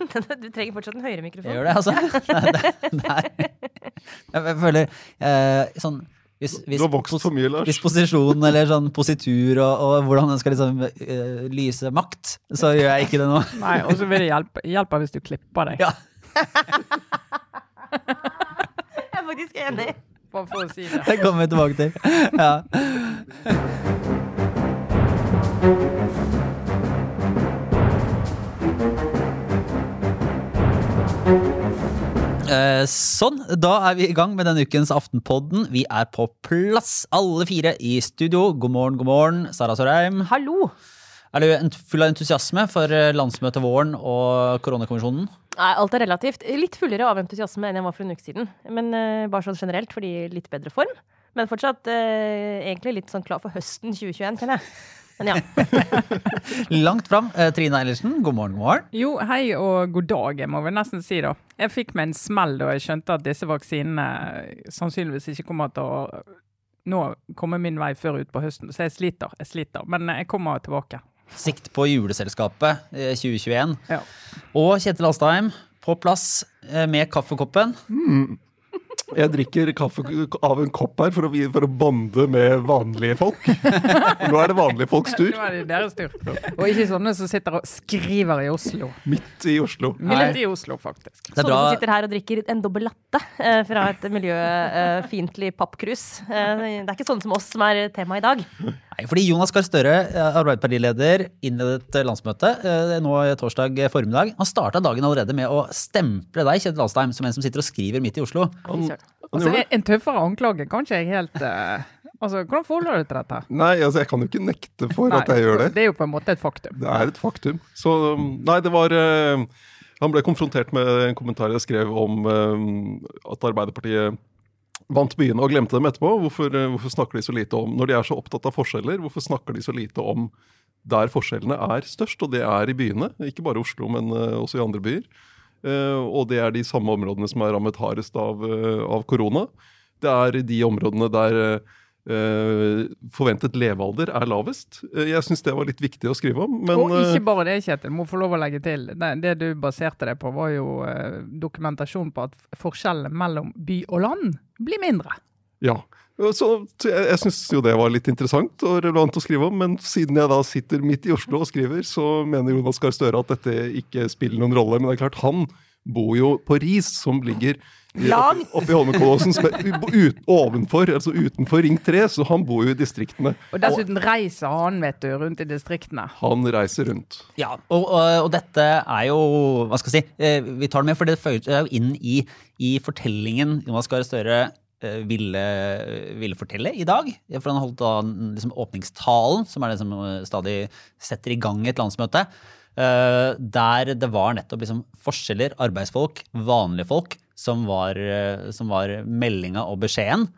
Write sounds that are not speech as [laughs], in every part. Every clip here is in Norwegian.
[laughs] Du trenger fortsatt en høyere mikrofon. Jeg gjør det, altså. [laughs] Er, jeg føler eh, sånn hvis, hvis, Du har vokst for mye, Lars. Hvis posisjon eller sånn positur og, og hvordan den skal liksom uh, lyse makt, så gjør jeg ikke det nå. [laughs] Nei, og så vil det hjelpe, hjelpe hvis du klipper deg. Ja. Jeg er faktisk enig. Bare for å si det. Det kommer vi tilbake til. Ja. Sånn, da er vi i gang med denne ukens Aftenpodden. Vi er på plass, alle fire i studio. God morgen, god morgen, Sara Sørheim. Hallo! Er du full av entusiasme for eh, landsmøtet våren og koronakommisjonen? Nei, alt er relativt. Litt fullere av entusiasme enn jeg var for en uke siden. Men eh, bare sånn generelt, fordi litt bedre form. Men fortsatt eh, egentlig litt sånn klar for høsten 2021, kjenner jeg. Men ja. [laughs] Langt fram. Eh, Trine Eilertsen, god morgen, god morgen. Jo, hei og god dag, jeg må vel nesten si da. Jeg fikk meg en smell da jeg skjønte at disse vaksinene sannsynligvis ikke kommer til å nå komme min vei før ut på høsten. Så jeg sliter, jeg sliter. Men jeg kommer tilbake. Sikt på juleselskapet eh, 2021. Ja. Og Kjetil Alstheim på plass eh, med kaffekoppen. Jeg drikker kaffe av en kopp her for å, for å bonde med vanlige folk. Nå er det vanlige folks tur. Nå er det deres tur. Og ikke sånne som sitter og skriver i Oslo. Midt i Oslo. Midt i Oslo, faktisk. Sånne som sitter her og drikker en dobbel latte eh, fra et miljøfiendtlig pappkrus. Eh, det er ikke sånne som oss som er tema i dag. Nei, fordi Jonas Gahr Støre, eh, Arbeiderpartileder, innledet eh, landsmøtet eh, nå torsdag formiddag. Han starta dagen allerede med å stemple deg, Kjetil Alstheim, som en som sitter og skriver midt i Oslo. Fy søren. Altså, en tøffere anklage kan ikke jeg helt uh, Altså, Hvordan forholder du til dette? Nei, altså jeg kan jo ikke nekte for at jeg gjør det. Det er jo på en måte et faktum. Det er et faktum. Så um, nei, det var uh, Han ble konfrontert med en kommentar jeg skrev om uh, at Arbeiderpartiet vant byene og glemte dem etterpå. Hvorfor, hvorfor snakker de så lite om Når de er så opptatt av forskjeller, hvorfor snakker de så lite om der forskjellene er størst? Og det er i byene, ikke bare i Oslo, men også i andre byer. Eh, og det er de samme områdene som er rammet hardest av, eh, av korona. Det er de områdene der eh, forventet levealder er lavest. Uh, jeg syns det var litt viktig å skrive om. Men og ikke bare det, Kjetil. Må få lov å legge til. Det, det du baserte det på, var jo uh, dokumentasjon på at forskjellene mellom by og land blir mindre. ja. Så, jeg, jeg syns jo det var litt interessant og relevant å skrive om, men siden jeg da sitter midt i Oslo og skriver, så mener Jonas Gahr Støre at dette ikke spiller noen rolle. Men det er klart, han bor jo på Ris, som ligger i- Langt. oppi Holmenkollåsen, som er ut, ovenfor, altså utenfor Ring 3, så han bor jo i distriktene. Og dessuten reiser han vet du, rundt i distriktene. Han reiser rundt. Ja, og, og, og dette er jo Hva skal jeg si? eh, Vi tar det med, for det føyer seg jo inn i, i fortellingen Jonas Gahr Støre ville, ville fortelle i dag. For han holdt da liksom åpningstalen, som er det som eh, stadig setter i gang et landsmøte. eh, der det var nettopp liksom forskjeller, arbeidsfolk, vanlige folk, som var, eh, som var meldinga og beskjeden.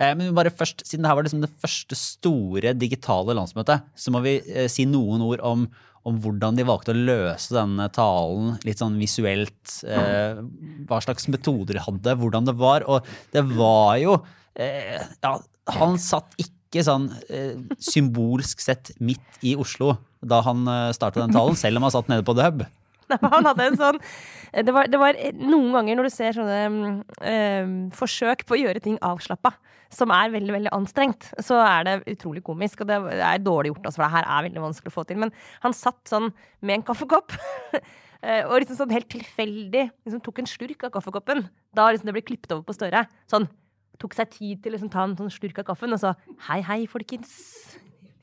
Eh, Men bare først, siden dette var liksom det første store digitale landsmøtet, så må vi eh, si noen ord om, om hvordan de valgte å løse denne talen litt sånn visuelt. Eh, hva slags metoder de hadde, hvordan det var. Og det var jo eh, Ja, han satt ikke sånn eh, symbolsk sett midt i Oslo da han eh, starta den talen, selv om han satt nede på The. [laughs] Han hadde en sånn det var, det var noen ganger når du ser sånne eh, forsøk på å gjøre ting avslappa, som er veldig veldig anstrengt, så er det utrolig komisk. Og det er dårlig gjort, altså, for det her er veldig vanskelig å få til. Men han satt sånn med en kaffekopp. [laughs] eh, Og liksom sånn helt tilfeldig liksom tok en slurk av kaffekoppen. Da liksom det ble klippet over på Støre. Sånn tok seg tid til å liksom ta en sånn slurk av kaffen, og så hei, hei, folkens.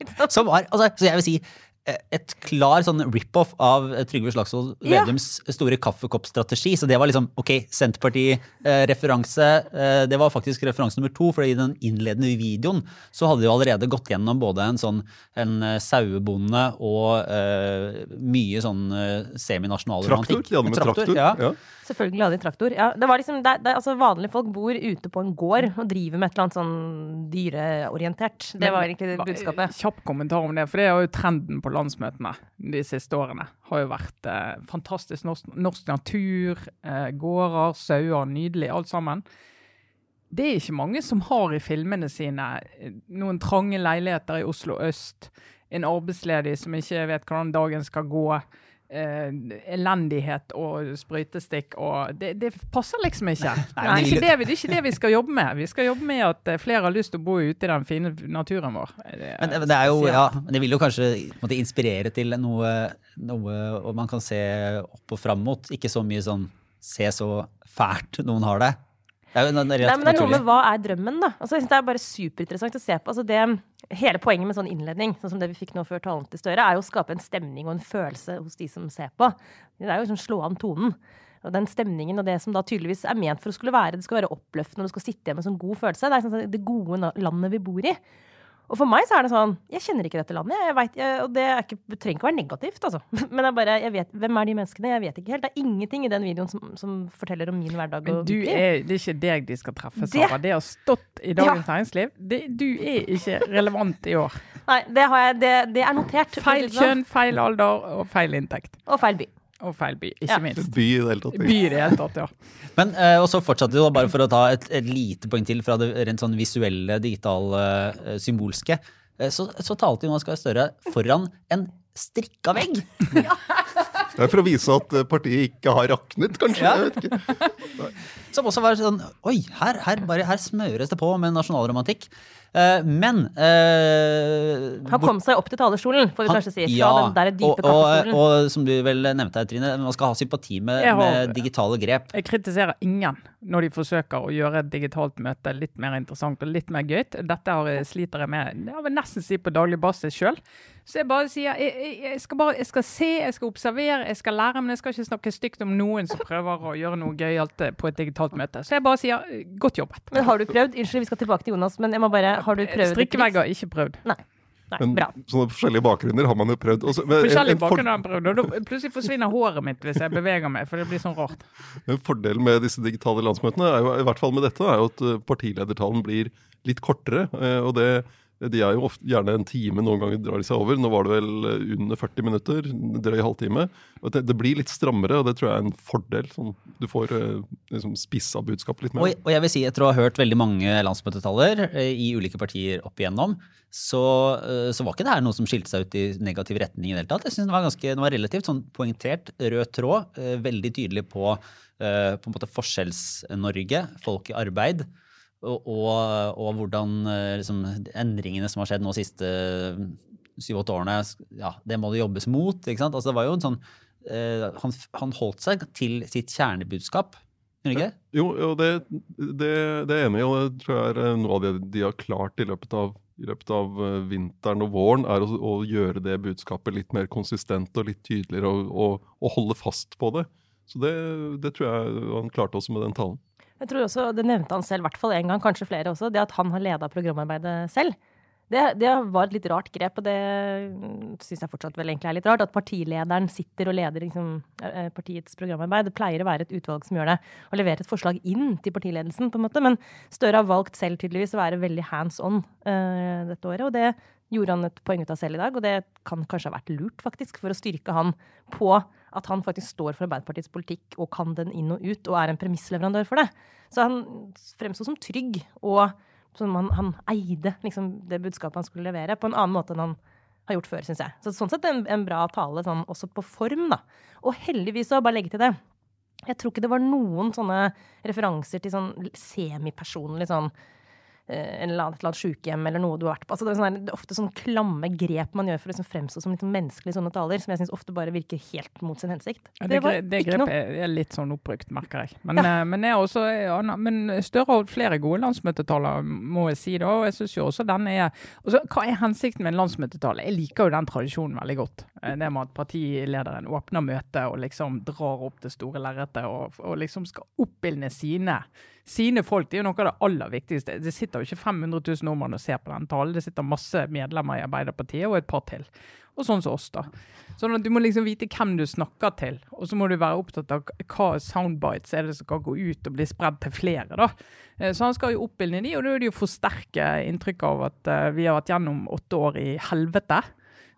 [laughs] Var, altså, så jeg vil si eh, et klar sånn rip-off av eh, Trygve Slagsvold Ja. Vedums store kaffekoppstrategi. Så det var liksom ok, Senterparti-referanse. Eh, det var faktisk referanse nummer to, for i den innledende videoen så hadde de jo allerede gått gjennom både en sånn en eh, sauebonde og eh, mye sånn eh, seminasjonal Traktor. romantikk. De hadde med traktor. ja. Ja. Selvfølgelig hadde de traktor. Ja, det var liksom, det, det, altså Vanlige folk bor ute på en gård og driver med et eller annet sånn dyreorientert. Det var egentlig budskapet. Kjapp kommentar om det, for det er jo trenden på landsmøtene de siste årene. Har jo vært eh, fantastisk norsk, norsk natur, eh, gårder, sauer, nydelig, alt sammen. Det er ikke mange som har i filmene sine eh, noen trange leiligheter i Oslo øst, en arbeidsledig som ikke vet hvordan dagen skal gå, eh, elendighet og sprøytestikk og det, det passer liksom ikke. Nei, det, er ikke det, vi- det er ikke det vi skal jobbe med. Vi skal jobbe med at eh, flere har lyst til å bo ute i den fine naturen vår. Det Men det, det er jo, ja, det vil jo kanskje måtte inspirere til noe, noe man kan se opp og fram mot. Ikke så mye sånn se så fælt noen har det. Det er Nei, men det er noe med hva er drømmen, da. Altså, jeg synes det er bare superinteressant å se på. Altså, det, hele poenget med sånn innledning, sånn som det vi fikk nå før talen til Støre, er jo å skape en stemning og en følelse hos de som ser på. Det er jo liksom slå an tonen. Og den stemningen og det som da tydeligvis er ment for å skulle være, det skal være oppløftende, og du skal sitte igjen med sånn god følelse. Det er sånn det gode landet vi bor i. Og for meg så er det sånn Jeg kjenner ikke dette landet. Jeg vet, jeg, og det, er ikke, det trenger ikke å være negativt, altså. [laughs] Men jeg bare, jeg vet, hvem er de menneskene? Jeg vet ikke helt. Det er ingenting i den videoen som, som forteller om min hverdag. Men du er, det er ikke deg de skal treffe, Sara. Det har stått i Dagens Næringsliv. Det, du er ikke relevant i år. Nei, det, har jeg, det, det er notert. Feil det sånn. kjønn, feil alder og feil inntekt. Og feil by. Og feil by, ikke Ja. minst. By i det hele tatt. By i det hele tatt, ja. [laughs] Men, eh, og så fortsatte det, bare for å ta et, et lite poeng til fra det rent sånn visuelle, digitale, eh, symbolske, eh, så, så talte Jonas Gahr Støre foran en strikka vegg. [laughs] Det er for å vise at partiet ikke har raknet, kanskje. Ja. Jeg vet ikke. [laughs] Som også var sånn Oi, her, her, bare, her smøres det på med nasjonalromantikk. Eh, men uh, Han kom seg opp til talerstolen, får vi han- kanskje si. Fra ja, den der dype og, og, og som du vel nevnte her, Trine, man skal ha sympati med, har- med digitale grep. Jeg kritiserer ingen når de forsøker å gjøre et digitalt møte litt mer interessant og litt mer gøy. Dette har sliter jeg med jeg vil nesten si på daglig basis sjøl. Så jeg bare sier jeg, jeg, jeg, skal bare, jeg skal se, jeg skal observere, jeg skal lære, men jeg skal ikke snakke stygt om noen som prøver å gjøre noe gøyalt på et digitalt møte. Så jeg bare sier eh, godt jobbet. Men har du prøvd? Unnskyld, vi skal tilbake til Jonas, men jeg må bare Har du prøvd Strikkevegger ikke prøvd. Nei. Nei, Men bra. sånne forskjellige bakgrunner har man jo prøvd. Også, men Forskjellige en, for, bakgrunner har man prøvd, og da plutselig forsvinner håret mitt hvis jeg beveger meg, for det blir sånn rart. Men Fordelen med disse digitale landsmøtene, er jo, i hvert fall med dette, er jo at eh, partiledertalen blir litt kortere. eh, og det de er jo ofte, gjerne en time, noen ganger drar de seg over. Nå var det vel eh, under 40 minutter, drøy halvtime. Og det, det blir litt strammere, og det tror jeg er en fordel. Sånn, du får eh, liksom spissa budskapet litt mer. og jeg vil si, etter å ha hørt veldig mange landsmøtetaler eh, i ulike partier opp igjennom, så, så var ikke det her noe som skilte seg ut i negativ retning i det hele tatt. Jeg synes det var, ganske, det var relativt sånn poengtert, rød tråd, veldig tydelig på, på en måte Forskjells-Norge, folk i arbeid, og, og, og hvordan eh, liksom, endringene som har skjedd nå de siste syv-åtte årene, ja, det må det jobbes mot. ikke sant? Altså, det var jo en sånn, eh, han, han holdt seg til sitt kjernebudskap. Ikke? Jo, jo det, det, det er enig og det tror jeg er eh, noe av det de har klart i løpet av, i løpet av eh, vinteren og våren, er å, å gjøre det budskapet litt mer konsistent og litt tydeligere, og, og, og holde fast på det. Så det, det tror jeg han klarte også med den talen. Jeg tror også, Det nevnte han selv, i hvert fall en gang, kanskje flere også, det at han har leda programarbeidet selv. Det, det var et litt rart grep, og det syns jeg fortsatt vel egentlig er litt rart. At partilederen sitter og leder liksom, eh, partiets programarbeid. Det pleier å være et utvalg som gjør det, og leverer et forslag inn til partiledelsen, på en måte. Men Støre har valgt selv tydeligvis å være veldig hands on uh, dette året, og det gjorde han et poeng ut av selv i dag. Og det kan kanskje ha vært lurt, faktisk, for å styrke han på at han faktisk står for Arbeiderpartiets politikk og kan den inn og ut, og er en premissleverandør for det. Så han fremsto som trygg, og som han, han eide liksom, det budskapet han skulle levere, på en annen måte enn han har gjort før, syns jeg. Så sånn sett en, en bra tale, sånn, også på form, da. Og heldigvis, å bare legge til det, jeg tror ikke det var noen sånne referanser til sånn semipersonlig sånn en eller annen, et eller annet sykehjem eller noe du har vært på. Altså, det, er sånne, det er ofte sånn klamme grep man gjør for å liksom fremstå som litt menneskelig i sånne taler, som jeg syns ofte bare virker helt mot sin hensikt. Ja, det, det ikke grepet noe. er- litt sånn oppbrukt, merker jeg. Men, ja. men, jeg også, ja, men Støre har holdt flere gode landsmøtetaler, må jeg si. da, og jeg syns jo også den er også, Hva er hensikten med en landsmøtetale? Jeg liker jo den tradisjonen veldig godt. Eh, Det med at partilederen åpner møtet og liksom drar opp det store lerretet og, og liksom skal oppildne sine, sine folk. Det er jo noe av det aller viktigste. Det sitter jo ikke 500 000 nordmenn og ser på den talen. Det sitter masse medlemmer i Arbeiderpartiet og et par til. Og sånn som oss, da. Sånn at Du må liksom vite hvem du snakker til, og så må du være opptatt av hva soundbites er det som kan gå ut og bli spredd til flere. da. Eh, Så han skal jo oppildne de, og da er det jo forsterke inntrykket av at eh, vi har vært gjennom åtte år i helvete.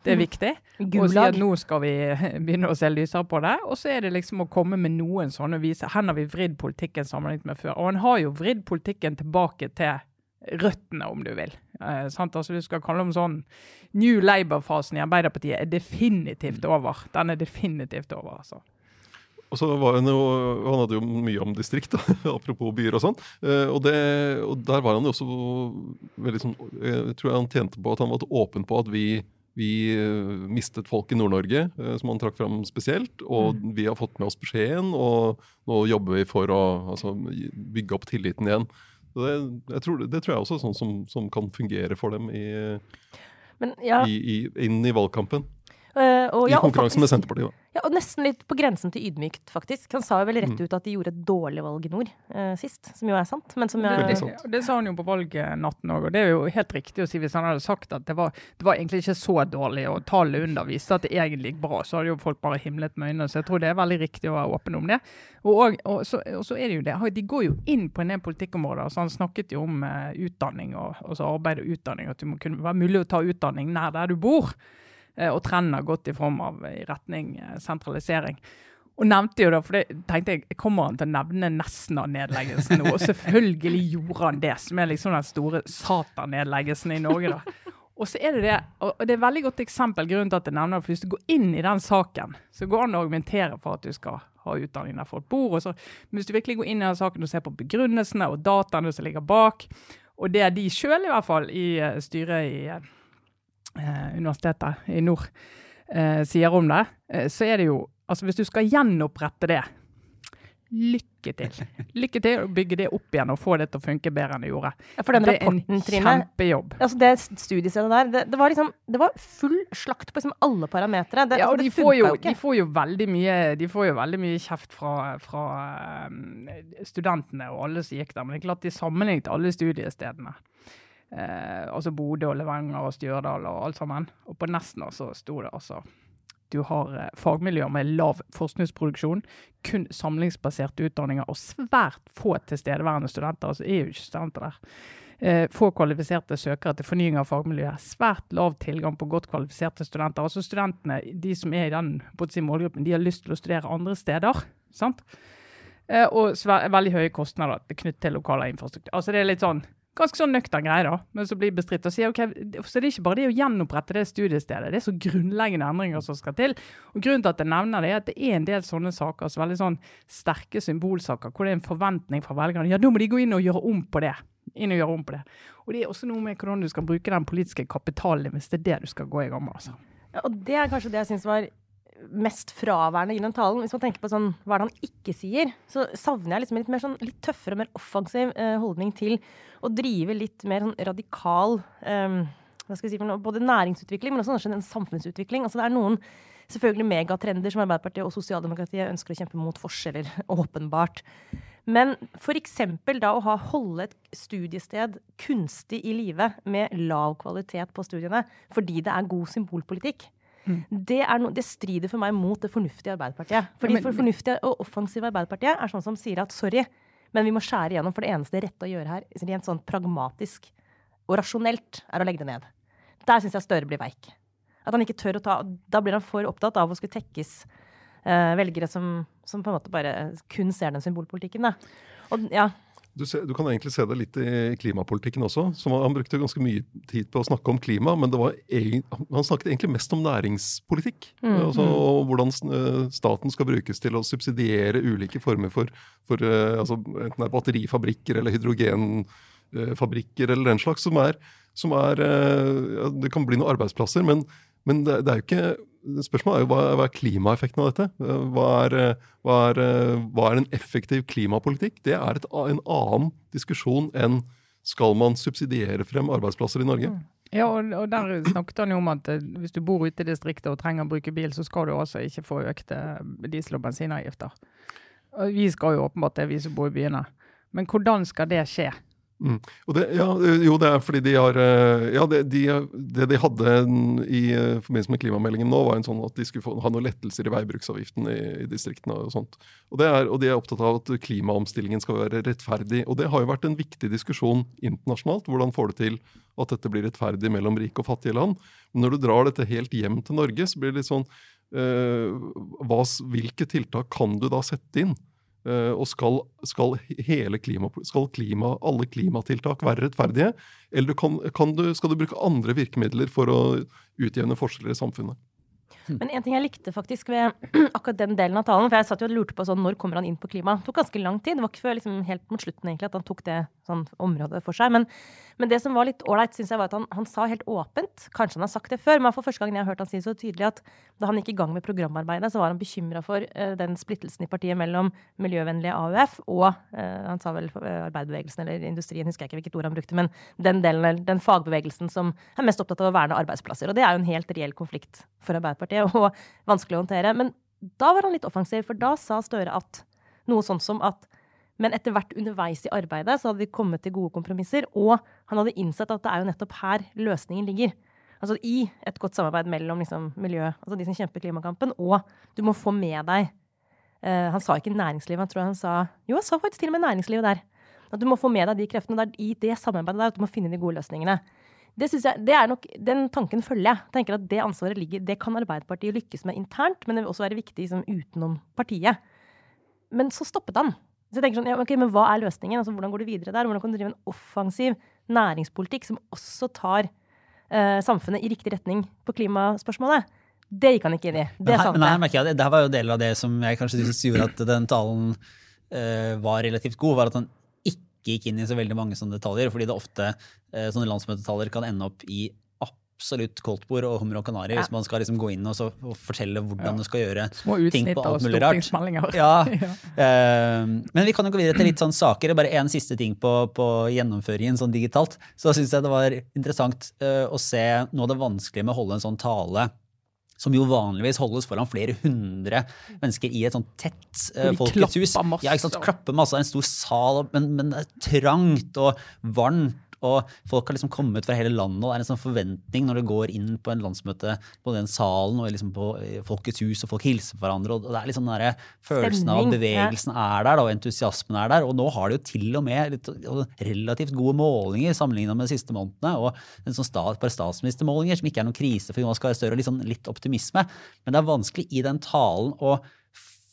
Det er viktig. Og si at nå skal vi [laughs] begynne å se lysere på det. Og så er det liksom å komme med noen sånne vise. Her har vi vridd politikken sammenlignet med før. Og han har jo vridd politikken tilbake til røttene, om du vil. Eh, sant? Altså, du skal kalle dem sånn New Labour-fasen i Arbeiderpartiet er definitivt over. Den er definitivt over, altså. Og så var han, jo, han hadde jo mye om distrikt, da, [laughs] apropos byer og sånn. Eh, og, og, der var han jo også veldig sånn Jeg tror han tjente på at han var åpen på at vi, vi eh, mistet folk i Nord-Norge, eh, som han trakk fram spesielt. Og mm. vi har fått med oss beskjeden, og nå jobber vi for å altså, bygge opp tilliten igjen. Det, tror, det, tror, jeg også er sånn som, som kan fungere for dem i, Men, ja. i, i, inn i valgkampen. Uh, og, I konkurransen med Senterpartiet, da. Ja, og nesten litt på grensen til ydmykt, faktisk. Han sa jo veldig rett mm. ut at de gjorde et dårlig valg i nord uh, sist, som jo er sant. Men som jeg, det, det, sa han jo på valgnatten òg, og det er jo helt riktig å si hvis han hadde sagt at det var, det var egentlig ikke så dårlig, og tallet under viste at det egentlig gikk bra, så hadde jo folk bare himlet med øynene. Så jeg tror det er veldig riktig å være åpen om det. Og, og, og, så, og så, er det jo det, de går jo inn på en del politikkområder. så Han snakket jo om uh, utdanning, og, altså arbeid og utdanning, at det må kunne være mulig å ta utdanning nær der du bor. Eh, og trenden har gått i form av i retning eh, sentralisering. Og nevnte jo da, for det tenkte jeg, Kommer han til å nevne Nesna-nedleggelsen nå? Og selvfølgelig gjorde han det, som er liksom den store Satan-nedleggelsen i Norge. da. Og så er det det, og det er et veldig godt eksempel, grunnen til at jeg nevner det, for hvis du går inn i den saken, så går det an å argumentere for at du skal ha utdanning der folk bor. og så, Men hvis du virkelig går inn i den saken og ser på begrunnelsene og dataene som ligger bak, og det er de sjøl i hvert fall i eh, styret i eh, universitetet i nord eh, sier om det, eh, så er det jo Altså hvis du skal gjenopprette det Lykke til. [laughs] Lykke til å bygge det opp igjen og få det til å funke bedre enn det gjorde. Ja, for den det er en kjempejobb. Altså det studiestedet der, det, det, var liksom, det var full slakt på liksom alle parametere. Ja, og de får, jo, de får, jo, veldig mye, de får jo veldig mye kjeft fra, fra studentene og alle som gikk der. Men det er klart de sammenlignet alle studiestedene. Eh, altså Bodø og Levanger og Stjørdal og alt sammen. Og på Nesna så sto det altså du har eh, fagmiljøer med lav forskningsproduksjon, kun samlingsbaserte utdanninger og svært få tilstedeværende studenter. Altså er jo ikke studenter der. Eh, få kvalifiserte søkere til fornying av fagmiljøet. Svært lav tilgang på godt kvalifiserte studenter. Altså Studentene, de som er i den sin målgruppen, de har lyst til å studere andre steder. sant? Eh, og veldig høye kostnader knyttet til lokal infrastruktur. Altså det er litt sånn ganske sånn nøktern greie, da, men så blir bestridt. Og sier, ok, Så det er ikke bare det å gjenopprette det studiestedet, det er så grunnleggende endringer som skal til. Og Grunnen til at jeg nevner det, er at det er en del sånne saker, så veldig sånn sterke symbolsaker, hvor det er en forventning fra velgerne. Ja, da må de gå inn og gjøre om på det. Inn og gjøre om på det. Og det er også noe med hvordan du skal bruke den politiske kapitalen hvis det er det du skal gå i gang med. altså. Ja, og det er kanskje det jeg syns var mest fraværende i den talen. Hvis man tenker på sånn, hva det han ikke sier, så savner jeg liksom litt, mer sånn, litt tøffere og mer offensiv eh, holdning til å drive litt mer sånn radikal eh, hva skal jeg si for noe, Både næringsutvikling, men også en samfunnsutvikling. Altså det er noen selvfølgelig megatrender som Arbeiderpartiet og sosialdemokratiet ønsker å kjempe mot forskjeller, [laughs] åpenbart. Men f.eks. da å ha, holde et studiested kunstig i live med lav kvalitet på studiene fordi det er god symbolpolitikk. Mm. Det, no, det, strider for meg mot det fornuftige Arbeiderpartiet. Fordi for fornuftige og offensive Arbeiderpartiet er sånn som sier at sorry, men vi må skjære igjennom, for det eneste rette å gjøre her, rent sånn pragmatisk og rasjonelt, er å legge det ned. Der syns jeg Støre blir veik. At han ikke tør å ta Da blir han for opptatt av å skulle tekkes eh, velgere som, som, på en måte bare kun ser den symbolpolitikken. Da. Og, ja. Du, ser, du, kan egentlig se det litt i klimapolitikken også. som Han brukte ganske mye tid på å snakke om klima, men var, han snakket egentlig mest om næringspolitikk. Mm, altså, mm. og hvordan eh, staten skal brukes til å subsidiere ulike former for, for eh, altså, enten det er batterifabrikker eller hydrogenfabrikker eller den slags, som er, som er Det kan bli noen arbeidsplasser, men, men det, det er jo ikke Spørsmålet er jo hva, hva er klimaeffekten av dette? Hva er, hva, er, hva er, en effektiv klimapolitikk? Det er et, en annen diskusjon enn skal man subsidiere frem arbeidsplasser i Norge? Mm. Ja, og, der snakket han jo om at eh, hvis du bor ute i distriktet og trenger å bruke bil, så skal du altså ikke få økte diesel- og bensinavgifter. Vi skal jo åpenbart det, vi som bor i byene. Men hvordan skal det skje? Mm. Det, ja, jo, det er fordi de har Ja, det de, det de hadde i forbindelse med klimameldingen nå, var en sånn at de skulle få, ha noen lettelser i veibruksavgiften i, i distriktene. Og sånt. Og, er, og, de er opptatt av at klimaomstillingen skal være rettferdig. Og det har jo vært en viktig diskusjon internasjonalt. Hvordan får det til at dette blir rettferdig mellom rike og fattige land? Men når du drar dette helt hjem til Norge, så blir det litt sånn øh, hva, Hvilke tiltak kan du da sette inn? Eh, og skal, skal, klima, skal klima, alle klimatiltak være rettferdige? Eller kan, kan du, skal du bruke andre virkemidler for å utjevne forskjeller i samfunnet? Men en ting jeg likte faktisk ved [clears throat] akkurat den delen av talen, for jeg satt jo og lurte på sånn, når kommer han inn på klima. Det tok ganske lang tid. Det var ikke før liksom, helt mot slutten egentlig at han tok det sånn, området for seg. Men, men det som var litt ålreit, syns jeg var at han, han, sa helt åpent, kanskje han har sagt det før, men for første gang jeg har hørt han si så tydelig, at da han gikk i gang med programarbeidet, så var han bekymra for uh, den splittelsen i partiet mellom miljøvennlige AUF og uh, han sa vel uh, arbeiderbevegelsen eller industrien, husker jeg ikke hvilket ord han brukte, men den delen, den fagbevegelsen som er mest opptatt av å verne arbeidsplasser. Og det er jo en helt reell konflikt for Arbeiderpartiet og [laughs] vanskelig å håndtere. Men da var han litt offensiv, for da sa Støre at noe sånt som at men etter hvert underveis i arbeidet så hadde de kommet til gode kompromisser, og han hadde innsett at det er jo nettopp her løsningen ligger. Altså i et godt samarbeid mellom liksom, miljø, altså de som kjemper klimakampen, og du må få med deg uh, Han sa ikke næringslivet, han tror han sa Jo, han sa faktisk til og med næringslivet der. At du må få med deg de kreftene der, i det samarbeidet der, at du må finne de gode løsningene. Det synes jeg, det er nok, Den tanken følger jeg. tenker at Det ansvaret ligger, det kan Arbeiderpartiet lykkes med internt, men det vil også være viktig liksom, utenom partiet. Men så stoppet han. Så jeg tenker sånn, ja, ok, men Hva er løsningen? Altså, Hvordan går du videre der? Hvordan kan du drive en offensiv næringspolitikk som også tar eh, samfunnet i riktig retning på klimaspørsmålet? Det gikk han ikke inn i. Det men her, men her merker jeg, det, det var jo del av det som jeg kanskje synes gjorde at den talen eh, var relativt god, var at han ikke gikk inn i så veldig mange sånne detaljer. fordi det ofte eh, sånne landsmøtetaler kan ende opp i absolutt koldtbord og hummer og kanari ja. hvis man skal liksom gå inn og, så, og fortelle hvordan ja. du skal gjøre ting på alt mulig rart. Ja. [laughs] ja. Uh, men vi kan jo gå videre til litt sånn saker. Bare én siste ting på, på, gjennomføringen sånn digitalt. Så syns jeg det var interessant uh, å se noe av det vanskelige med å holde en sånn tale som jo vanligvis holdes foran flere hundre mennesker i et sånn tett uh, folkets hus. Ja, ikke sant? Klapper masse, en stor sal, men, men det er trangt og varmt og folk har liksom kommet fra hele landet, og det er en sånn forventning når du går inn på en landsmøte på den salen og liksom på Folkets hus, og folk hilser på hverandre. og det er liksom den Følelsen av at bevegelsen ja. er der, og entusiasmen er der. Og nå har de jo til og med litt, relativt gode målinger sammenligna med de siste månedene. Og en sånn stat, par statsministermålinger som ikke er noen krise for Jonas Gahr Støre, og liksom litt optimisme. Men det er vanskelig i den talen å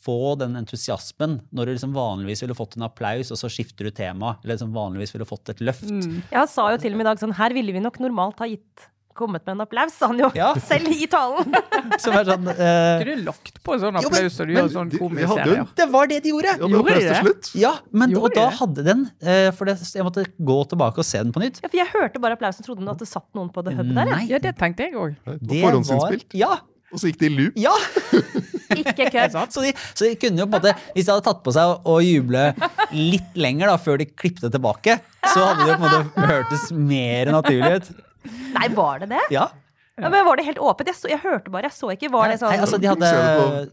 få den entusiasmen når du liksom vanligvis ville fått en applaus, og så skifter du tema. Eller liksom vanligvis ville fått et løft. Mm. Ja, han sa jo til og med i dag sånn Her ville vi nok normalt ha gitt kommet med en applaus, sa han jo ja. [laughs] selv i talen. [laughs] Som er sånn uh... du lagt på en sånn applaus når du gjør sånn komiserie? Det var det de gjorde! Ja, gjorde de det? Ja, men, og da hadde den uh, For det, jeg måtte gå tilbake og se den på nytt. Ja, for Jeg hørte bare applausen. Trodde at det satt noen på det hubbet der? Nei. Ja, det tenkte jeg òg. Forhåndsinnspilt? Ja, og så gikk de i loop? Ja! [laughs] Ikke kødd. Så, de, så de kunne jo på en måte, Hvis de hadde tatt på seg å juble litt lenger da, før de klipte tilbake, så hadde det på en måte hørtes mer naturlig ut. Nei, var det det? Ja. Ja, men Var det helt åpent? Jeg, så, jeg, hørte bare, jeg så ikke. Var det sånn Nei, altså, de, hadde,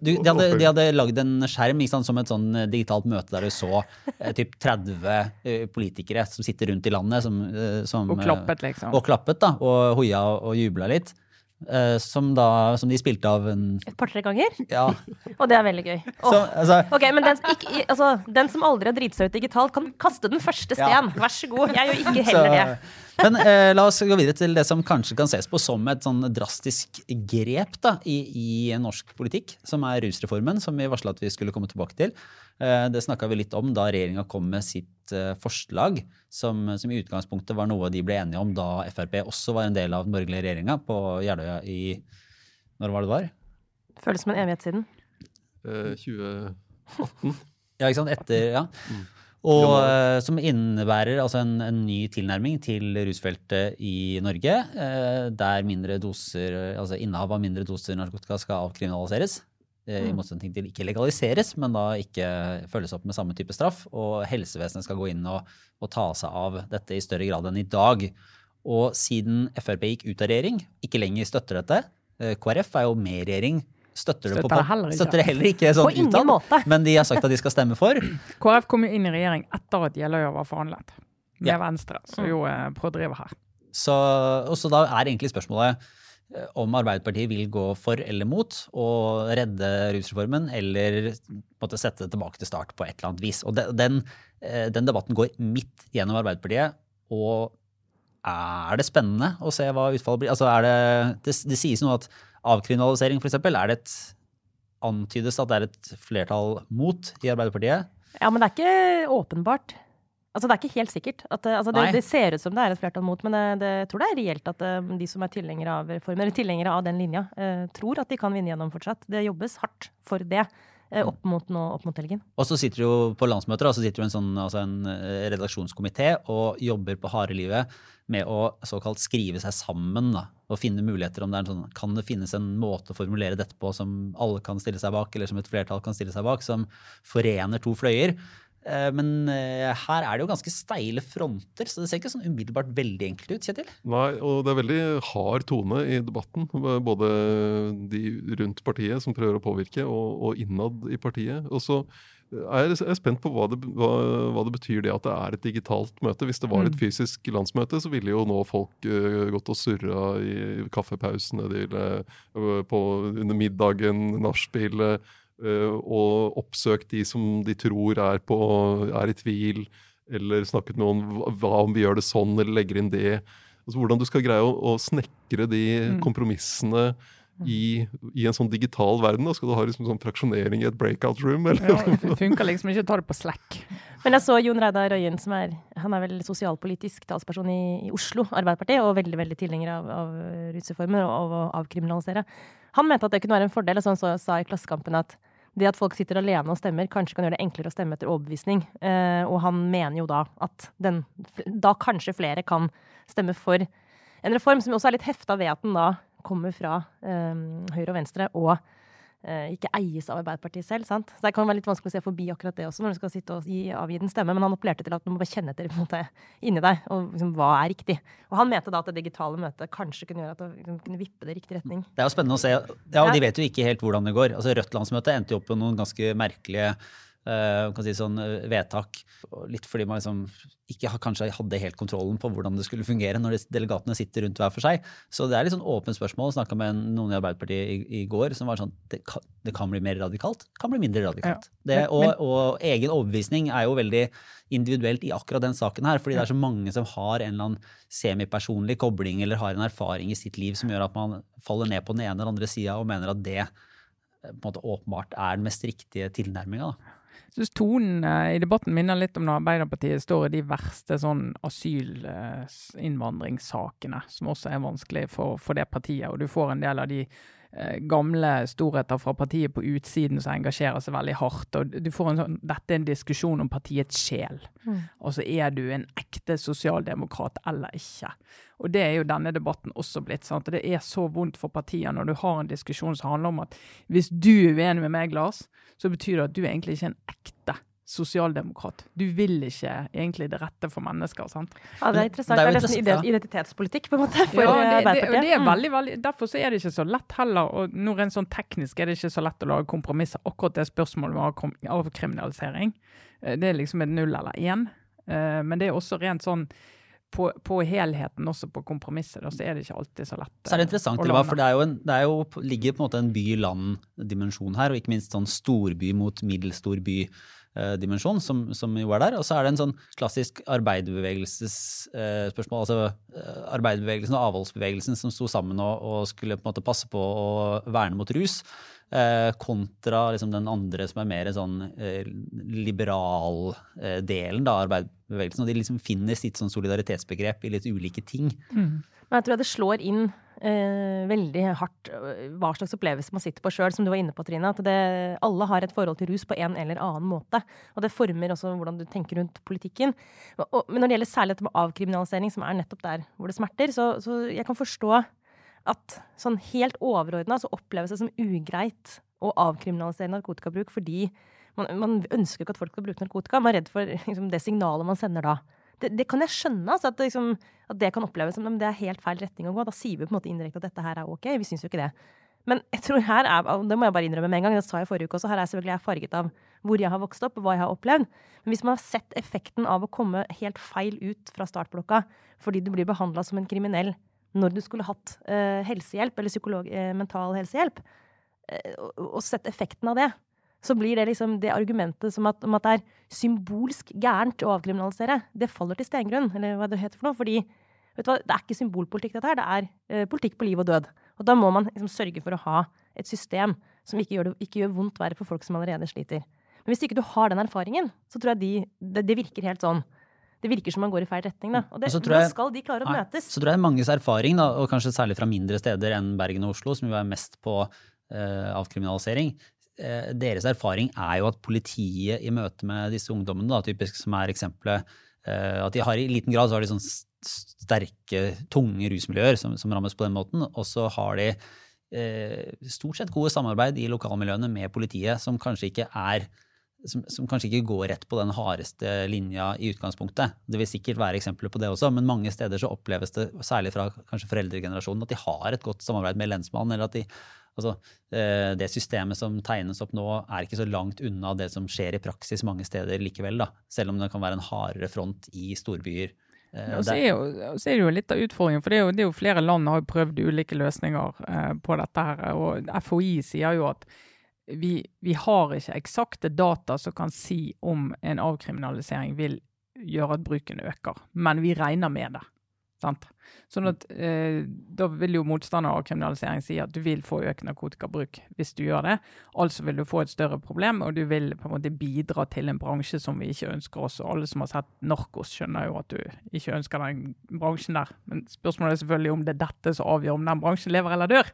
de, de, hadde, de hadde lagd en skjerm sant, som et sånn digitalt møte der du så eh, typ 30 eh, politikere som sitter rundt i landet. Som, eh, som, og klappet, liksom. Og klappet, da, og hoia og jubla litt. Uh, som, da, som de spilte av en Et par-tre ganger? Ja. [laughs] og det er veldig gøy. Oh. Så, altså, ok, Men den, ikke, altså, den, som aldri har driti seg ut digitalt, kan kaste den første sten. Ja. Vær så god. Jeg gjør ikke heller så, det. Men uh, la oss gå videre til det som kanskje kan ses på som et sånn drastisk grep da, i, i norsk politikk, som er rusreformen, som vi varsla at vi skulle komme tilbake til. Uh, det snakka vi litt om da regjeringa kom med sitt forslag, som, som, i utgangspunktet var noe de ble enige om da Frp også var en del av den borgerlige regjeringa på Jeløya i Når var det det var? Føles som en evighet siden. Eh, 2018. [laughs] ja, ikke sant. Etter, ja. Mm. Og uh, Som innebærer altså en, en, ny tilnærming til rusfeltet i Norge. eh, der mindre doser, altså innehav av mindre doser narkotika skal avkriminaliseres. Uh, I mm. motsetning til ikke legaliseres, men da ikke følges opp med samme type straff. Og helsevesenet skal gå inn og, og ta seg av dette i større grad enn i dag. Og siden Frp gikk ut av regjering, ikke lenger støtter dette KrF er jo med i regjering støtter, støtter, det, på, heller støtter det heller ikke sånn på ingen måte. men de har sagt at de skal stemme for. [clears throat] KrF kom jo inn i regjering etter at Jeløya var forhandlet med ja. Venstre, som jo er pådriver her. Så, og så da er egentlig spørsmålet eh, om Arbeiderpartiet vil gå for eller mot å redde rusreformen, eller måtte sette det tilbake til start på et eller annet vis. Og den, eh, den debatten går midt gjennom Arbeiderpartiet. og er det spennende å se hva utfallet blir? Altså det, det, det, sies noe at avkriminalisering, f.eks., er det et antydes at det er et flertall mot i Arbeiderpartiet? Ja, men det er ikke åpenbart. Altså, Det er ikke helt sikkert. At, eh, altså, det, det ser ut som det er et flertall mot, men det, det, jeg tror det er reelt at eh, de som er tilhengere av reformen, eller tilhengere av den linja, eh, tror at de kan vinne gjennom fortsatt. Det jobbes hardt for det eh, opp mot, nå, opp mot helgen. Og så sitter jo på landsmøter og så sitter jo en, sånn, altså en redaksjonskomité og jobber på harde livet med å såkalt skrive seg sammen da, og finne muligheter. om det er en sånn, Kan det finnes en måte å formulere dette på som alle kan stille seg bak, eller som et flertall kan stille seg bak, som forener to fløyer? Eh, Men eh, her er det jo ganske steile fronter, så det ser ikke sånn umiddelbart veldig enkelt ut, Kjetil? Nei, og det er veldig hard tone i debatten. Både de rundt partiet som prøver å påvirke, og, og innad i partiet. Og så er jeg spent på hva det, hva, hva det betyr det at det er et digitalt møte. Hvis det var et fysisk landsmøte, så ville jo nå folk eh, gått og surra i kaffepausene eller, eh, under middagen, nachspielet, og oppsøkt de som de tror er, på, er i tvil, eller snakket med noen hva- om vi gjør det sånn, eller legger inn det. Altså, hvordan du skal greie å, å snekre de kompromissene i, i en sånn digital verden. Da. Skal du ha liksom sånn fraksjonering i et breakout room? Eller? Ja, det funker liksom ikke å ta det på Slack. Men jeg så Jon Reidar Røyen, som er, han er vel sosialpolitisk talsperson i, i Oslo Arbeiderparti, og veldig veldig tilhenger av, av rusreformer og av å avkriminalisere. Han mente at det kunne være en fordel, og så sa i Klassekampen at det at folk sitter alene og stemmer, kanskje kan gjøre det enklere å stemme etter overbevisning. Eh, og han mener jo da at den, da kanskje flere kan stemme for en reform som også er litt hefta ved at den da kommer fra eh, høyre og venstre, og ikke eies av Arbeiderpartiet selv. sant? Så Det kan være litt vanskelig å se forbi akkurat det også, når du skal sitte og gi, avgi den stemme. Men han appellerte til at du må bare kjenne etter måte, inni deg, og liksom, hva er riktig. Og han mente da at det digitale møtet kanskje kunne gjøre at du liksom, kunne vippe det i riktig retning. Det er jo spennende å se. Ja, og De vet jo ikke helt hvordan det går. Altså Rødt-landsmøtet endte jo opp med noen ganske merkelige eh, si sånn, eh, vedtak. Litt fordi man liksom ikke kanskje hadde helt kontrollen på hvordan det skulle fungere når delegatene sitter rundt hver for seg. Så det er litt sånn åpent spørsmål. Snakka med noen i Arbeiderpartiet i, i går som var sånn det kan, det kan bli mer radikalt, kan bli mindre radikalt. Ja. Det, og, og egen overbevisning er jo veldig individuelt i akkurat den saken her. Fordi det er så mange som har en eller annen semipersonlig kobling eller har en erfaring i sitt liv som gjør at man faller ned på den ene eller andre sida og mener at det eh, på en måte åpenbart er den mest riktige tilnærminga. Jeg synes tonen eh, i debatten minner litt om når Arbeiderpartiet står i de verste sånn asyl-innvandringssakene, som også er vanskelig for, for det partiet. Og du får en del av de eh, gamle storheter fra partiet på utsiden som engasjerer seg veldig hardt. og du får en sånn, Dette er en diskusjon om partiets sjel. Altså er du en ekte sosialdemokrat eller ikke? Og det er jo denne debatten også blitt. sant? Og Det er så vondt for partier når du har en diskusjon som handler om at hvis du er uenig med meg, Lars, så betyr det at du er egentlig ikke en ekte sosialdemokrat. Du vil ikke egentlig det rette for mennesker. sant? Ja, det er interessant. Det er er nesten ide- identitetspolitikk, på en måte, for Ja, det, det, det er Mm. veldig, veldig, Derfor så er det ikke så lett heller. og nå Rent sånn teknisk er det ikke så lett å lage kompromisser. Akkurat det spørsmålet med avkriminalisering, eh, det er liksom et null eller én. Eh, Men det er også rent sånn på, på helheten, også på kompromisser, da, så er det ikke alltid så lett. Så er det eh, interessant, å for det, er jo en, det er jo, ligger på en måte en by-land-dimensjon her, og ikke minst sånn storby mot middelstor by-dimensjon, som, som jo er der. Og så er det en sånn klassisk arbeiderbevegelsesspørsmål. altså eh, arbeiderbevegelsen og avholdsbevegelsen som sto sammen og, og skulle på en måte passe på å verne mot rus. eh, kontra liksom den andre som er mer sånn eh, liberal-delen av arbeiderbevegelsen. Og de liksom finner sitt sånn solidaritetsbegrep i litt ulike ting. Mm. Men jeg tror det slår inn eh, veldig hardt øh, hva slags opplevelse man sitter på sjøl, som du var inne på, Trine. At det, alle har et forhold til rus på en eller annen måte. Og det former også hvordan du tenker rundt politikken. Og, men når det gjelder særlig dette med avkriminalisering, som er nettopp der hvor det smerter, så, så jeg kan forstå at sånn helt overordna så oppleves det som ugreit å avkriminalisere narkotikabruk fordi man, man ønsker ikke at folk skal bruke narkotika. Man er redd for liksom, det signalet man sender da. Det, det kan jeg skjønne, altså, at, liksom, at det kan oppleves som det er helt feil retning å gå. Da sier vi på en måte indirekte at dette her er ok. Vi syns jo ikke det. Men jeg tror her er, det må jeg bare innrømme med en gang, det sa jeg forrige uke også, her er selvfølgelig jeg farget av hvor jeg har vokst opp, og hva jeg har opplevd. Men hvis man har sett effekten av å komme helt feil ut fra startblokka fordi du blir behandla som en kriminell når du skulle hatt eh, helsehjelp, eller psykolog, eh, mental helsehjelp, eh, og, og sett effekten av det, så blir det liksom det argumentet som at, om at det er symbolsk gærent å avkriminalisere, det faller til stengrunn, eller hva det heter for noe. Fordi vet du hva, det er ikke symbolpolitikk, dette her. Det er eh, politikk på liv og død. Og da må man liksom sørge for å ha et system som ikke gjør, det, ikke gjør vondt verre for folk som allerede sliter. Men hvis ikke du har den erfaringen, så tror jeg de, det, det virker helt sånn det virker som man går i feil retning. Da. Og det, hvordan jeg- skal de klare å Nei, møtes? Så tror jeg manges erfaring, da, og kanskje særlig fra mindre steder enn Bergen og Oslo, som jo er mest på eh, avkriminalisering, deres erfaring er jo at politiet i møte med disse ungdommene, da, typisk som er eksempelet, eh, at de har i liten grad så har de sånn sterke, tunge rusmiljøer som, som rammes på den måten, og så har de eh, stort sett gode samarbeid i lokalmiljøene med politiet, som kanskje ikke er som, som kanskje ikke går rett på den hardeste linja i utgangspunktet. Det vil sikkert være eksempler på det også, men mange steder så oppleves det, særlig fra kanskje foreldregenerasjonen, at de har et godt samarbeid med lensmannen. eller at de, altså, eh, Det systemet som tegnes opp nå, er ikke så langt unna det som skjer i praksis mange steder likevel. da, Selv om det kan være en hardere front i storbyer. Ja, Og så er, jo, så er det jo litt av utfordringen, for det er jo, det er jo flere land har prøvd ulike løsninger eh, på dette. her, og FHI sier jo at vi, vi har ikke eksakte data som kan si om en avkriminalisering vil gjøre at bruken øker, men vi regner med det. Sant? Sånn at eh, Da vil jo motstander av kriminalisering si at du vil få økt narkotikabruk hvis du gjør det. Altså vil du få et større problem, og du vil på en måte bidra til en bransje som vi ikke ønsker oss. Og alle som har sett Narkos, skjønner jo at du ikke ønsker den bransjen der. Men spørsmålet er selvfølgelig om det er dette som avgjør om den bransjen lever eller dør.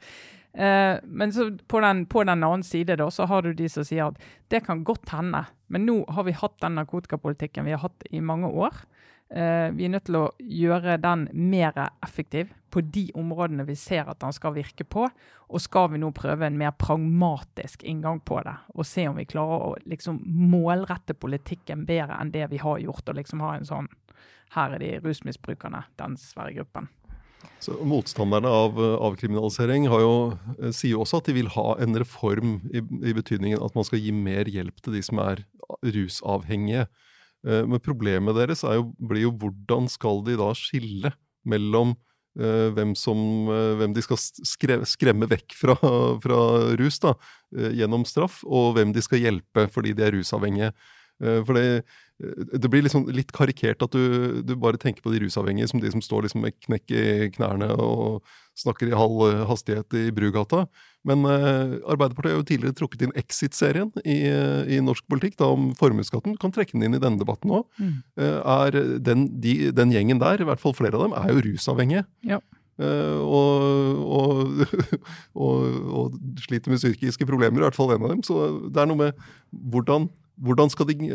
Eh, men på den, på den annen side da, så har du de som sier at det kan godt hende, men nå har vi hatt den narkotikapolitikken vi har hatt i mange år. Eh, vi er nødt til å gjøre den mer effektiv på de områdene vi ser at den skal virke på. Og skal vi nå prøve en mer pragmatisk inngang på det, og se om vi klarer å liksom målrette politikken bedre enn det vi har gjort, og liksom ha en sånn her er de rusmisbrukerne, den svære gruppen. Så Motstanderne av avkriminalisering jo, eh, sier jo også at de vil ha en reform i, i betydningen at man skal gi mer hjelp til de som er rusavhengige. Eh, Men problemet deres er jo, blir jo hvordan skal de da skille mellom eh, hvem, som, eh, hvem de skal skre, skremme vekk fra, fra rus da, gjennom straff, og hvem de skal hjelpe fordi de er rusavhengige. For det, det blir liksom litt karikert at du, du bare tenker på de rusavhengige som de som står liksom med knekk i knærne og snakker i halv hastighet i Brugata. Men uh, Arbeiderpartiet har jo tidligere trukket inn Exit-serien i, i norsk politikk da, om formuesskatten. Kan trekke den inn i denne debatten òg. Mm. er den, de, den gjengen der, i hvert fall flere av dem, er jo rusavhengige. Ja. Uh, og, og, [laughs] og, og sliter med psykiske problemer, i hvert fall en av dem. Så det er noe med hvordan, hvordan skal de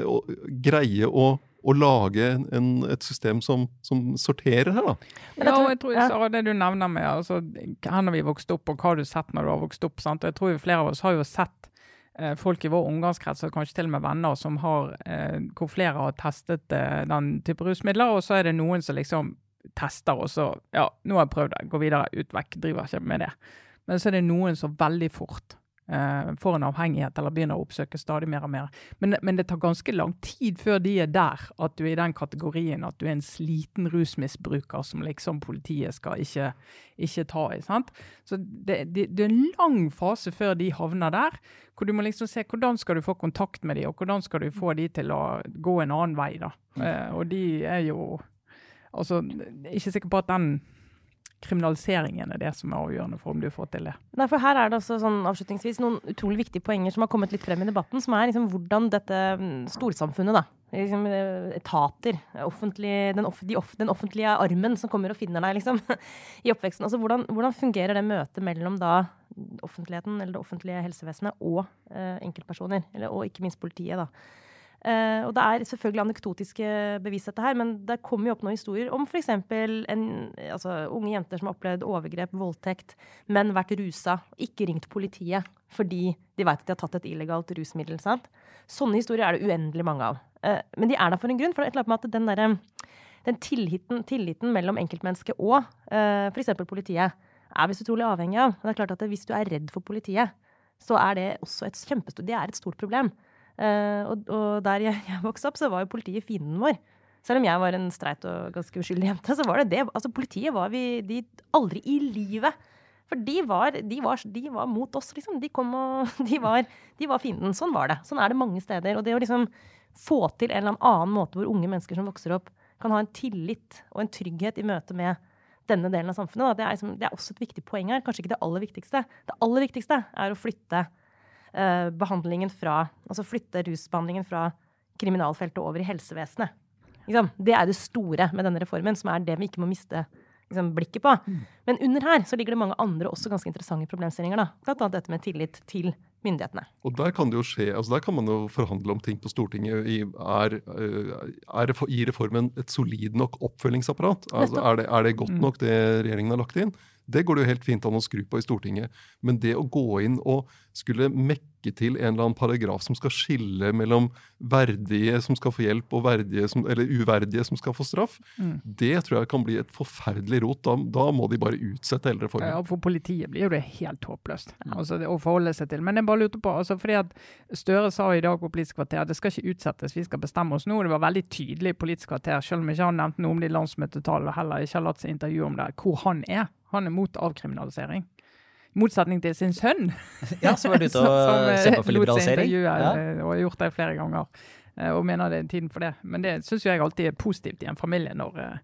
greie å, å lage en, et system som, som sorterer her, da? Ja, og jeg tror. Sara, det du nevner med altså, her har vi vokst opp, og hva har du sett når du har vokst opp? sant? Og jeg tror jo flere av oss har jo sett eh, folk i vår omgangskrets, og kanskje til og med venner, som har, eh, hvor flere har testet eh, den type rusmidler, og så er det noen som liksom tester, og så Ja, nå har jeg prøvd det, går videre, ut vekk, driver ikke med det. Men så er det noen som veldig fort eh, får en avhengighet eller begynner å oppsøke stadig mer og mer. Men, men det tar ganske lang tid før de er der, at du er i den kategorien at du er en sliten rusmisbruker som liksom politiet skal ikke, ikke ta i. sant? Så det, det, det er en lang fase før de havner der, hvor du må liksom se hvordan skal du få kontakt med dem, og hvordan skal du få dem til å gå en annen vei. da. Eh, og de er jo altså, ikke sikker på at den kriminaliseringen er det som er avgjørende for om du får til det. Nei, for her er det også sånn avslutningsvis noen utrolig viktige poenger som har kommet litt frem i debatten, som er liksom hvordan dette mm, storsamfunnet, da, liksom, eh, etater, offentlig, den, off, de off, den offentlige armen som kommer og finner deg liksom, [laughs] i oppveksten. Altså, hvordan, hvordan fungerer det møtet mellom da offentligheten, eller det offentlige helsevesenet, og eh, enkeltpersoner, eller, og ikke minst politiet, da. Eh, og Det er selvfølgelig anekdotiske bevis, dette her, men det kommer jo opp noen historier om f.eks. Altså, unge jenter som har opplevd overgrep, voldtekt, men vært rusa, ikke ringt politiet fordi de vet at de har tatt et illegalt rusmiddel. sant? Sånne historier er det uendelig mange av. Uh, men de er der for en grunn. for det er et eller annet med at den, der, den tilliten, tilliten mellom enkeltmennesket og uh, f.eks. politiet er vi så utrolig avhengig av. Det er klart at Hvis du er redd for politiet, så er det også et det er et stort problem. Eh, og, og der jeg, jeg vokste opp, så var jo politiet fienden vår. Selv om jeg var en streit og ganske uskyldig jente, så var det det. Altså, politiet var vi de aldri i livet. For de var, de var, de var mot oss, liksom. De kom og [laughs] De var, de var fienden. Sånn var det. Sånn er det mange steder. Og det å liksom få til en eller annen måte hvor unge mennesker som vokser opp, kan ha en tillit og en trygghet i møte med denne delen av samfunnet, det, er liksom, det er også et viktig poeng her. Kanskje ikke det aller viktigste. Det aller viktigste er å flytte behandlingen fra Altså flytte rusbehandlingen fra kriminalfeltet over i helsevesenet. Liksom, det er det store med denne reformen, som er det vi ikke må miste liksom, blikket på. Men under her så ligger det mange andre også ganske interessante problemstillinger. da. Blant annet dette med tillit til myndighetene. Og der kan det jo skje, altså der kan man jo forhandle om ting på Stortinget. I, er, eh, er, i reformen et solid nok oppfølgingsapparat? Altså, er, det, er det godt nok det regjeringen har lagt inn? Det går det jo helt fint an å skru på i Stortinget. Men det å gå inn og skulle mekke til en eller annen paragraf som skal skille mellom verdige som skal få hjelp, og verdige som, eller uverdige som skal få straff, det tror jeg kan bli et forferdelig rot. Da, da må de bare utsette hele reformen. Ja, for politiet blir jo det helt håpløst altså, å forholde seg til. Men jeg bare lurte på, altså, fordi at Støre sa i dag på Politisk kvarter at det skal ikke utsettes, vi skal bestemme oss nå. Det var veldig tydelig i Politisk kvarter, selv om ikke han nevnte noe om de landsmøtetallene heller ikke har latt seg intervjue om det, hvor han er. Han er mot avkriminalisering. I motsetning til sin sønn, [laughs] Ja, så var du ute [laughs] som- som, og eh, se på for liberalisering. intervjue, Ja. eh, og har gjort det flere ganger. eh, Og mener det er tiden for det. Men det syns jeg alltid er positivt i en familie, når eh,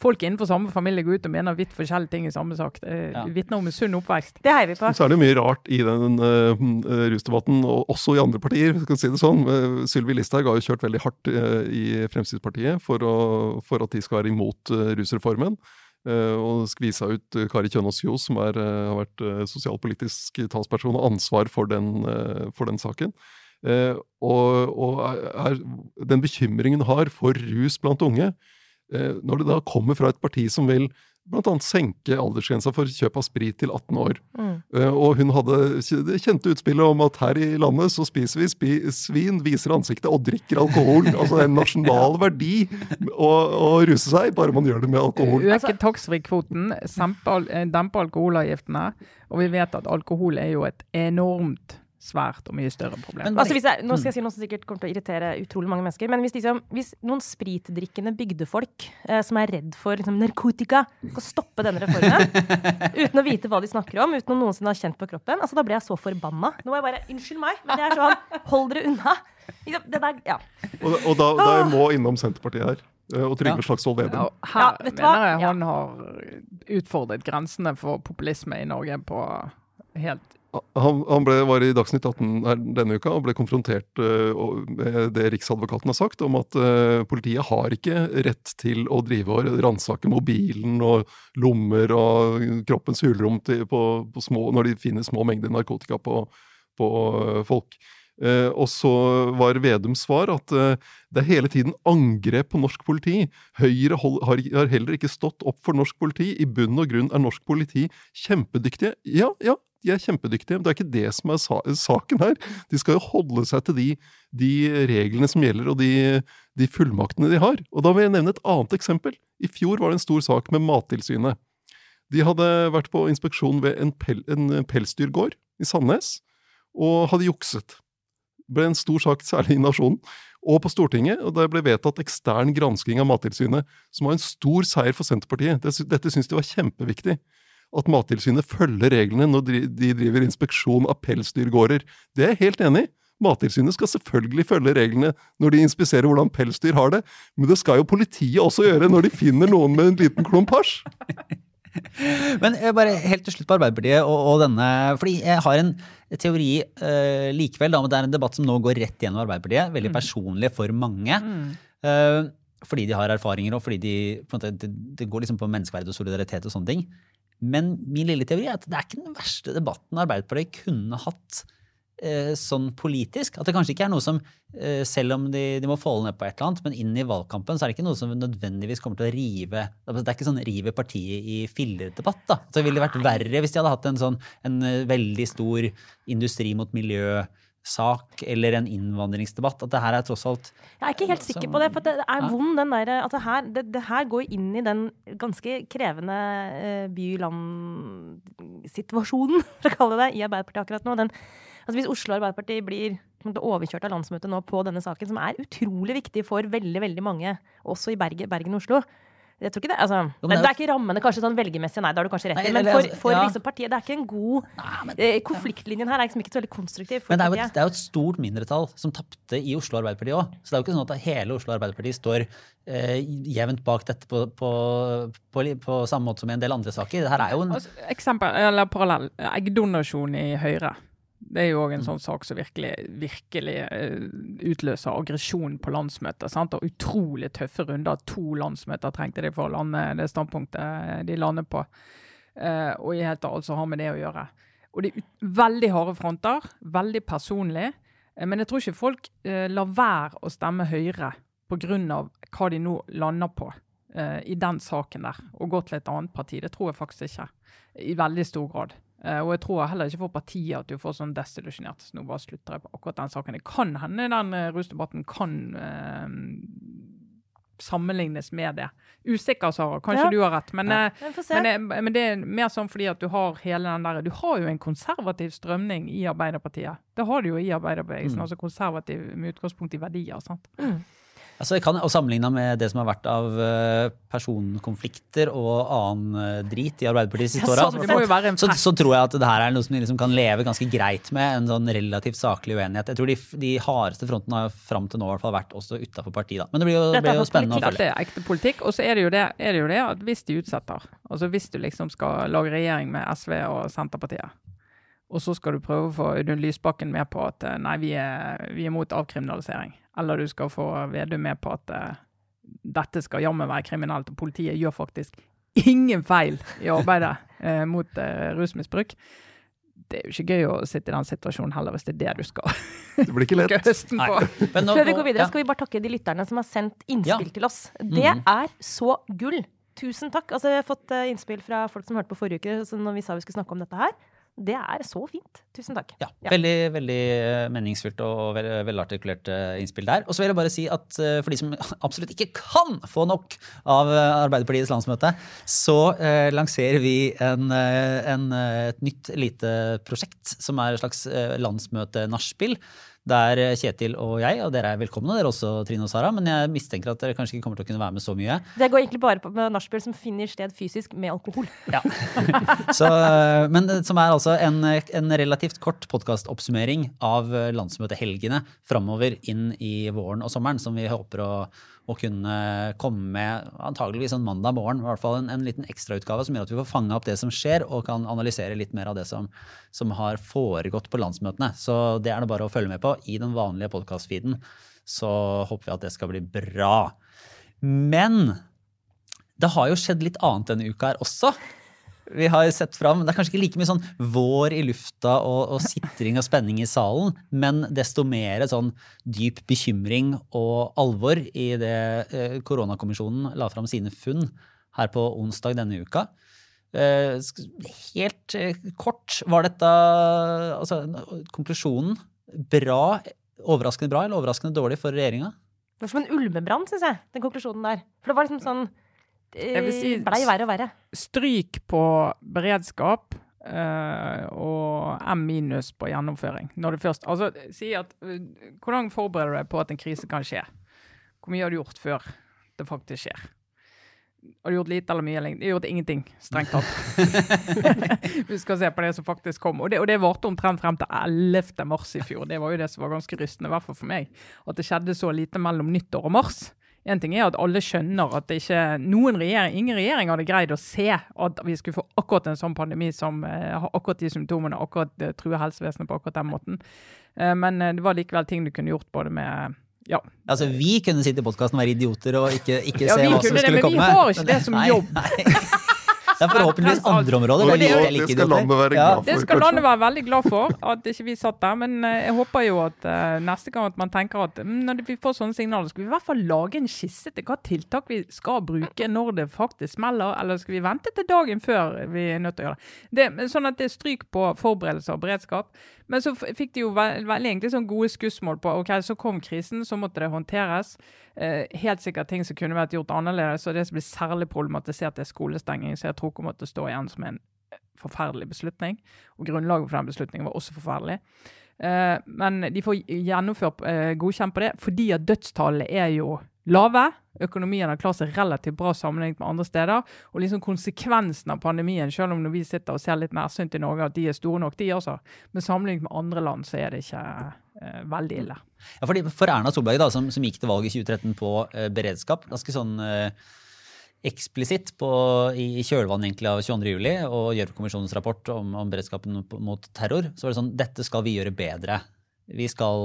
folk innenfor samme familie går ut og mener vidt forskjellige ting i samme sak. Det Ja. vitner om en sunn oppvekst. Det heier vi på. Så er det mye rart i den uh, rusdebatten, og også i andre partier. vi skal si det sånn. Sylvi Listhaug har jo kjørt veldig hardt uh, i Fremskrittspartiet for, å, for at de skal være imot uh, rusreformen. Eh, og skvisa ut eh, Kari Kjønaas Kjos, som er, eh, har vært sosialpolitisk talsperson og ansvar for den, for den saken. Og og er, den bekymringen har for rus blant unge, når det da kommer fra et parti som vil bl.a. senke aldersgrensa for kjøp av sprit til 18 år. Mm. Eh, Og hun hadde det kjente utspillet om at her i landet så spiser vi spi svin, viser ansiktet og drikker alkohol. [laughs] altså det er en nasjonal verdi å, å ruse seg, bare man gjør det med alkohol. Øke taxfree-kvoten, eh, dempe alkoholavgiftene. Og vi vet at alkohol er jo et enormt svært og mye større problem. Men- Altså hvis jeg, nå skal jeg si noe som sikkert kommer til å irritere utrolig mange mennesker. Men hvis, liksom, hvis noen spritdrikkende bygdefolk eh, som er redd for liksom, narkotika, skal stoppe denne reformen [laughs] uten å vite hva de snakker om, uten å noensinne ha kjent på kroppen, altså da blir jeg så forbanna. Nå må jeg bare Unnskyld meg, men det er sånn Hold dere unna. Liksom, Det der, ja. Og, og da, da jeg må innom Senterpartiet her, eh, og Trygve Ja. Slagsvold Vedum. her Ja, vet mener jeg han har utfordret grensene for populisme i Norge på helt Han, han ble, var i Dagsnytt 18 denne uka og ble konfrontert eh, med det Riksadvokaten har sagt, om at eh, politiet har ikke rett til å drive og ransake mobilen og lommer og kroppens hulrom til, på, på små, når de finner små mengder narkotika på, på eh, folk. Uh, og så var Vedums svar at uh, det er hele tiden angrep på norsk politi. Høyre hold, har, har heller ikke stått opp for norsk politi. I bunn og grunn er norsk politi kjempedyktige. Ja, ja, de er kjempedyktige. men Det er ikke det som er sa saken her. De skal jo holde seg til de, de reglene som gjelder, og de, de fullmaktene de har. Og da vil jeg nevne et annet eksempel. I fjor var det en stor sak med Mattilsynet. De hadde vært på inspeksjon ved en, pel, en pelsdyrgård i Sandnes, og hadde jukset. Det ble en stor sak, særlig i Nasjonen, og på Stortinget. og Det ble vedtatt ekstern gransking av Mattilsynet, som var en stor seier for Senterpartiet. Dette syntes de var kjempeviktig. At Mattilsynet følger reglene når de driver inspeksjon av pelsdyrgårder. Det er jeg helt enig i. Mattilsynet skal selvfølgelig følge reglene når de inspiserer hvordan pelsdyr har det, men det skal jo politiet også gjøre når de finner noen med en liten klump hasj. [laughs] Men eh, bare helt til slutt på Arbeiderpartiet og, og denne Fordi jeg har en teori uh, likevel, da, men det er en debatt som nå går rett gjennom Arbeiderpartiet. Veldig personlig for mange. Eh, fordi de har erfaringer, og fordi de, på en måte, det, det går liksom på menneskeverd og solidaritet og sånne ting. Men min lille teori er at det er ikke den verste debatten Arbeiderpartiet kunne hatt eh, sånn politisk. At det kanskje ikke er noe som, eh, selv om de, de må falle ned på et eller annet, men inn i valgkampen så er det ikke noe som nødvendigvis kommer til å rive Det er ikke sånn rive partiet i filler-debatt. da. Så det ville vært verre hvis de hadde hatt en sånn en eh, veldig stor industri mot miljø-sak eller en innvandringsdebatt. At det her er tross alt Jeg er ikke helt sikker på det, for det er vond den der, det her, det, det her går inn i den ganske krevende eh, by-land-situasjonen, [laughs] for å kalle det, i Arbeiderpartiet akkurat nå. Den, altså hvis Oslo Arbeiderparti blir overkjørt av landsmøtet nå på denne saken, som er utrolig viktig for veldig, veldig mange, også i Bergen og Oslo. Jeg tror ikke det, altså, Jo, men det, det er det er ikke rammene kanskje sånn velgermessig, nei, det har du kanskje rett i. Men for, altså, for ja. liksom partiet, det er ikke en god eh, Konfliktlinjen her er liksom ikke så veldig konstruktiv. For Men det er, jo et, det er jo et stort mindretall som tapte i Oslo Arbeiderparti òg. Så det er jo ikke sånn at hele Oslo Arbeiderparti står eh, jevnt bak dette på, på, på, på samme måte som i en del andre saker. Det her er jo en altså, Eksempel, eller parallell. Eggdonasjon i Høyre. Det er jo òg en sånn sak som virkelig, virkelig eh, utløser aggresjon på landsmøtet. sant? Og utrolig tøffe runder. To landsmøter trengte de for å lande det standpunktet de lander på. Eh, og i helt tatt altså har med det å gjøre. Og det er veldig harde fronter, veldig personlig. Eh, men jeg tror ikke folk eh, lar være å stemme Høyre pga. hva de nå lander på eh, i den saken der, og gå til et annet parti. Det tror jeg faktisk ikke. I veldig stor grad. Eh, og jeg tror heller ikke for partiet at du får sånn desillusjonert. Så nå bare slutter jeg på akkurat den saken. Det kan hende den uh, rusdebatten kan uh, sammenlignes med det. Usikker, Sara. Kanskje Ja. du har rett. Men, Ja, eh, men, det, men det er mer sånn fordi at du har hele den der Du har jo en konservativ strømning i Arbeiderpartiet. Det har du jo i arbeiderbevegelsen. Mm. Altså konservativ med utgangspunkt i verdier. sant? Altså, jeg kan og Sammenligna med det som har vært av eh, personkonflikter og annen eh, drit i Arbeiderpartiet de siste åra, sånn så, så tror jeg at det her er noe som de liksom kan leve ganske greit med. En sånn relativt saklig uenighet. Jeg tror de, de hardeste frontene har fram til nå i hvert fall vært også utafor partiet. da. Men det blir jo, det blir jo spennende spennende å følge. Dette er ekte politikk. Og så er det, jo det, er det jo det at hvis de utsetter, altså hvis du liksom skal lage regjering med SV og Senterpartiet, og så skal du prøve å få Audun Lysbakken med på at eh, nei, vi er, vi er mot avkriminalisering, eller du skal få Vedum med på at uh, dette skal jammen være kriminelt, og politiet gjør faktisk ingen feil i arbeidet uh, [laughs] mot uh, rusmisbruk. Det er jo ikke gøy å sitte i den situasjonen heller, hvis det er det du skal [laughs] Det blir ikke lett. høsten på. Men nå- Før vi går videre, ja. skal vi bare takke de lytterne som har sendt innspill Ja. til oss. Det Mhm. er så gull. Tusen takk. Altså, jeg har fått innspill fra folk som hørte på forrige uke når vi sa vi skulle snakke om dette her. Det er så fint. Tusen takk. Ja, Ja. Veldig veldig eh, meningsfylt og vel, velartikulert eh, innspill der. Og så vil jeg bare si at eh, for de som [laughs] absolutt ikke kan få nok av Arbeiderpartiets landsmøte, så eh, lanserer vi en, en, et nytt lite prosjekt som er et slags landsmøte-nachspiel. Der er Kjetil og jeg, og dere er velkomne, dere også Trine og Sara, men jeg mistenker at dere kanskje ikke kommer til å kunne være med så mye. Det går egentlig bare på med nachspiel som finner sted fysisk med alkohol. Ja. [laughs] Så, øh, men som er altså en, en relativt kort podkastoppsummering av landsmøtehelgene framover inn i våren og sommeren, som vi håper å, å kunne komme med antageligvis en mandag morgen. I hvert fall en, en liten ekstrautgave som gjør at vi får fanga opp det som skjer, og kan analysere litt mer av det som, som har foregått på landsmøtene. Så det er det bare å følge med på i den vanlige podkastfeeden. Så håper vi at det skal bli bra. Men det har jo skjedd litt annet denne uka her også. Vi har sett fram, Det er kanskje ikke like mye sånn vår i lufta og, og sitring og spenning i salen, men desto mer sånn dyp bekymring og alvor i det eh, koronakommisjonen la fram sine funn her på onsdag denne uka. Eh, helt eh, kort, var dette altså, konklusjonen bra, overraskende bra eller overraskende dårlig for regjeringa? Det var som en ulmebrann, syns jeg, den konklusjonen der. For det var liksom sånn si- eh, Blei verre og verre. Stryk på beredskap Uh, og M minus på gjennomføring. Når du først, altså, si at, hvor hvordan forbereder du deg på at en krise kan skje? Hvor mye har du gjort før det faktisk skjer? Har du gjort lite eller mye? Jeg? Du har gjort ingenting, strengt tatt. [laughs] Vi skal se på det som faktisk kom. Og det, og det varte omtrent frem til 11. mars i fjor. Det var jo det som var ganske rystende, i hvert fall for meg. At det skjedde så lite mellom nyttår og mars. En ting er at alle skjønner at det ikke regjering, ingen regjering hadde greid å se at vi skulle få akkurat en sånn pandemi som eh, har akkurat de symptomene, akkurat eh, truer helsevesenet på akkurat den måten. Eh, men det var likevel ting du kunne gjort både med ja, Altså, Vi kunne sitte i podkasten og være idioter og ikke, ikke Ja, se hva som kunne det, skulle men vi komme. har ikke det som jobb. Nei, nei. [laughs] Det er forhåpentligvis andre områder. Det- er det skal landet være glad for. Det skal landet være veldig glad for, at ikke vi satt der. Men eh, jeg håper jo at eh, neste gang at man tenker at mm, når vi får sånne signaler, skal vi i hvert fall lage en skisse til hva tiltak vi skal bruke når det faktisk smeller, eller skal vi vente til dagen før vi er nødt til å gjøre det. det sånn at det er stryk på forberedelse og beredskap. Men så fikk de jo ve veldig egentlig sånn gode skussmål på ok, så kom krisen, så måtte det håndteres. Eh, helt sikkert ting som kunne vært gjort annerledes, og det som blir særlig problematisert, er skolestenging, så jeg tror kommer til å stå igjen som en forferdelig beslutning. Og grunnlaget for den beslutningen var også forferdelig. Eh, men de får gjennomført eh, godkjent på det, fordi at dødstallene er jo lave. Økonomien har klart seg relativt bra sammenlignet med andre steder. Og liksom konsekvensen av pandemien, selv om når vi sitter og ser litt nærsynt i Norge at de er store nok, de også, men sammenlignet med andre land så er det ikke eh, veldig ille. Ja, fordi For Erna Solberg, da, som, som gikk til valg i 2013 på eh, beredskap, ganske sånn eh, eksplisitt på, i kjølvannet egentlig av 22. juli og Gjørv-kommisjonens rapport om, om beredskapen mot terror, så var det sånn dette skal vi gjøre bedre. Vi skal,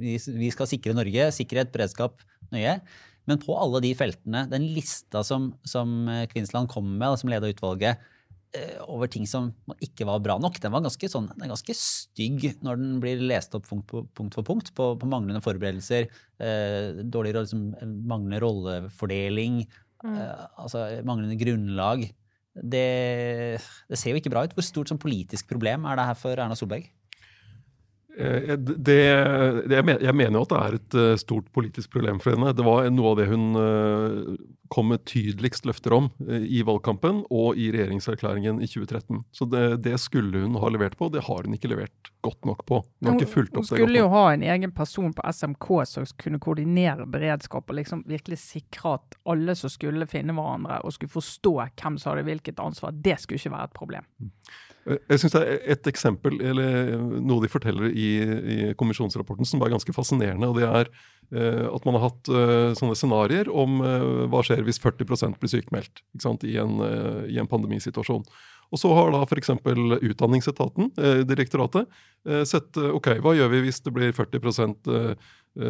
vi, vi skal sikre Norge, sikkerhet, beredskap nøye. Men på alle de feltene, den lista som, som Kvinnsland kom med, som leda utvalget, eh, over ting som ikke var bra nok, den var ganske, sånn, den er ganske stygg når den blir lest opp punkt, på, punkt for punkt på, på manglende forberedelser, eh, dårlig, liksom, manglende rollefordeling, Mm. eh, altså manglende grunnlag. Det, det, ser jo ikke bra ut. Hvor stort som politisk problem er det her for Erna Solberg? Eh, det, det, jeg mener jo at det er et eh, stort politisk problem for henne. Det var noe av det hun eh, kom med tydeligst løfter om i valgkampen og i regjeringserklæringen i 2013. Så det, det, skulle hun ha levert på, det har hun ikke levert godt nok på. Hun, hun, hun skulle jo ha en egen person på SMK som kunne koordinere beredskap og liksom virkelig sikre at alle som skulle finne hverandre og skulle forstå hvem som hadde hvilket ansvar, det skulle ikke være et problem. Mm. Jeg synes det er et eksempel, eller noe de forteller i, i kommisjonsrapporten som er ganske fascinerende. og det er eh, At man har hatt eh, sånne scenarioer om eh, hva skjer hvis 40 blir sykemeldt i en, eh, i, en, pandemisituasjon. Og så har da f.eks. Utdanningsetaten, eh, direktoratet, eh, sett ok, hva gjør vi hvis det blir 40 eh, Eh,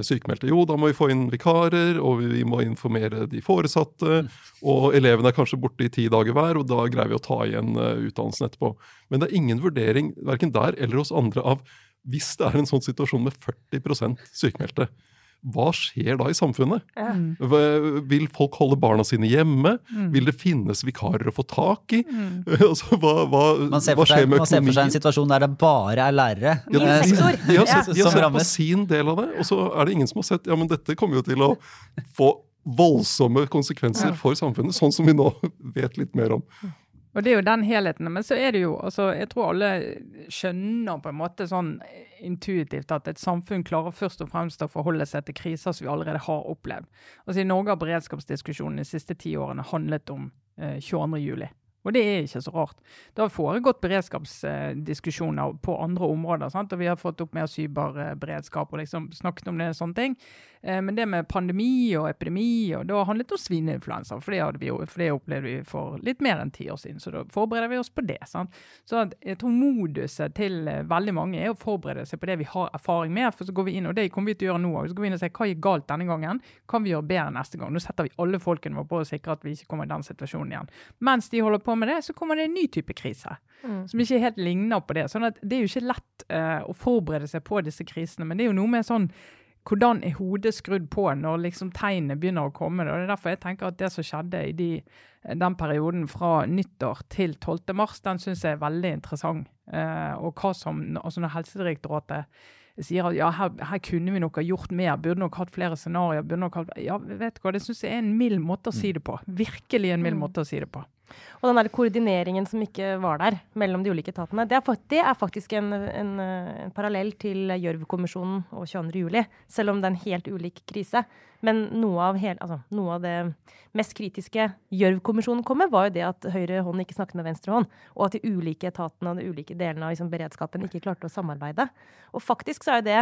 sykemeldte. Jo, da må vi få inn vikarer, og vi må informere de foresatte. Og elevene er kanskje borte i ti dager hver, og da greier vi å ta igjen eh, utdannelsen etterpå. Men det er ingen vurdering verken der eller hos andre av hvis det er en sånn situasjon med 40% sykemeldte hva skjer da i samfunnet? Ja. Mm. Vil folk holde barna sine hjemme? Mm. Vil det finnes vikarer å få tak i? Mm. [laughs] altså, hva, hva, man ser, hva skjer med økonomien? Man ser for seg en situasjon der det bare er lærere [laughs] ja, de, de, de, har sett, de har sett på sin del av det, og så er det ingen som har sett ja, men dette kommer jo til å få voldsomme konsekvenser for samfunnet, sånn som vi nå [laughs] vet litt mer om. Og det er jo den helheten. Men så er det jo altså, Jeg tror alle skjønner på en måte sånn intuitivt at et samfunn klarer først og fremst å forholde seg til kriser som vi allerede har opplevd. Altså I Norge har beredskapsdiskusjonen de siste ti årene handlet om eh, 22.07. Og det er ikke så rart. Det har foregått beredskapsdiskusjoner på andre områder. Sant? og Vi har fått opp mer cyberberedskap og liksom snakket om det. og sånne ting. Eh, men det med pandemi og epidemi, og det har handlet om svineinfluensa. For det, vi, for det opplevde vi for litt mer enn ti år siden. Så da forbereder vi oss på det. Sant? Så jeg tror moduset til eh, veldig mange er å forberede seg på det vi har erfaring med. For så går vi inn, og det kommer vi til å gjøre nå Så går vi inn og ser hva gikk galt denne gangen. Kan vi gjøre bedre neste gang? Nå setter vi alle folkene våre på å sikre at vi ikke kommer i den situasjonen igjen. Mens de holder på med det, så kommer det en ny type krise. Mm. Som ikke helt ligner på det. Sånn at Det er jo ikke lett uh, å forberede seg på disse krisene. Men det er jo noe med sånn hvordan er hodet skrudd på når liksom tegnene begynner å komme? Og det er derfor jeg tenker at det som skjedde i de, den perioden fra nyttår til 12. mars, den syns jeg er veldig interessant. Eh, og hva som, altså Når Helsedirektoratet sier at ja, her, her, kunne vi nok ha gjort mer, burde nok hatt flere scenarioer. burde nok hatt, ja, vet du hva, Det syns jeg er en mild måte å si det på. Virkelig en mild mm. måte å si det på. Og den der koordineringen som ikke var der mellom de ulike etatene, det er, det er faktisk en, en, en, parallell til Gjørv-kommisjonen og 22.07., selv om det er en helt ulik krise. Men noe av, hel, altså, noe av det mest kritiske Gjørv-kommisjonen kom med, var jo det at høyre hånd ikke snakket med venstre hånd, og at de ulike etatene og de ulike delene av liksom, beredskapen ikke klarte å samarbeide. Og faktisk så er jo det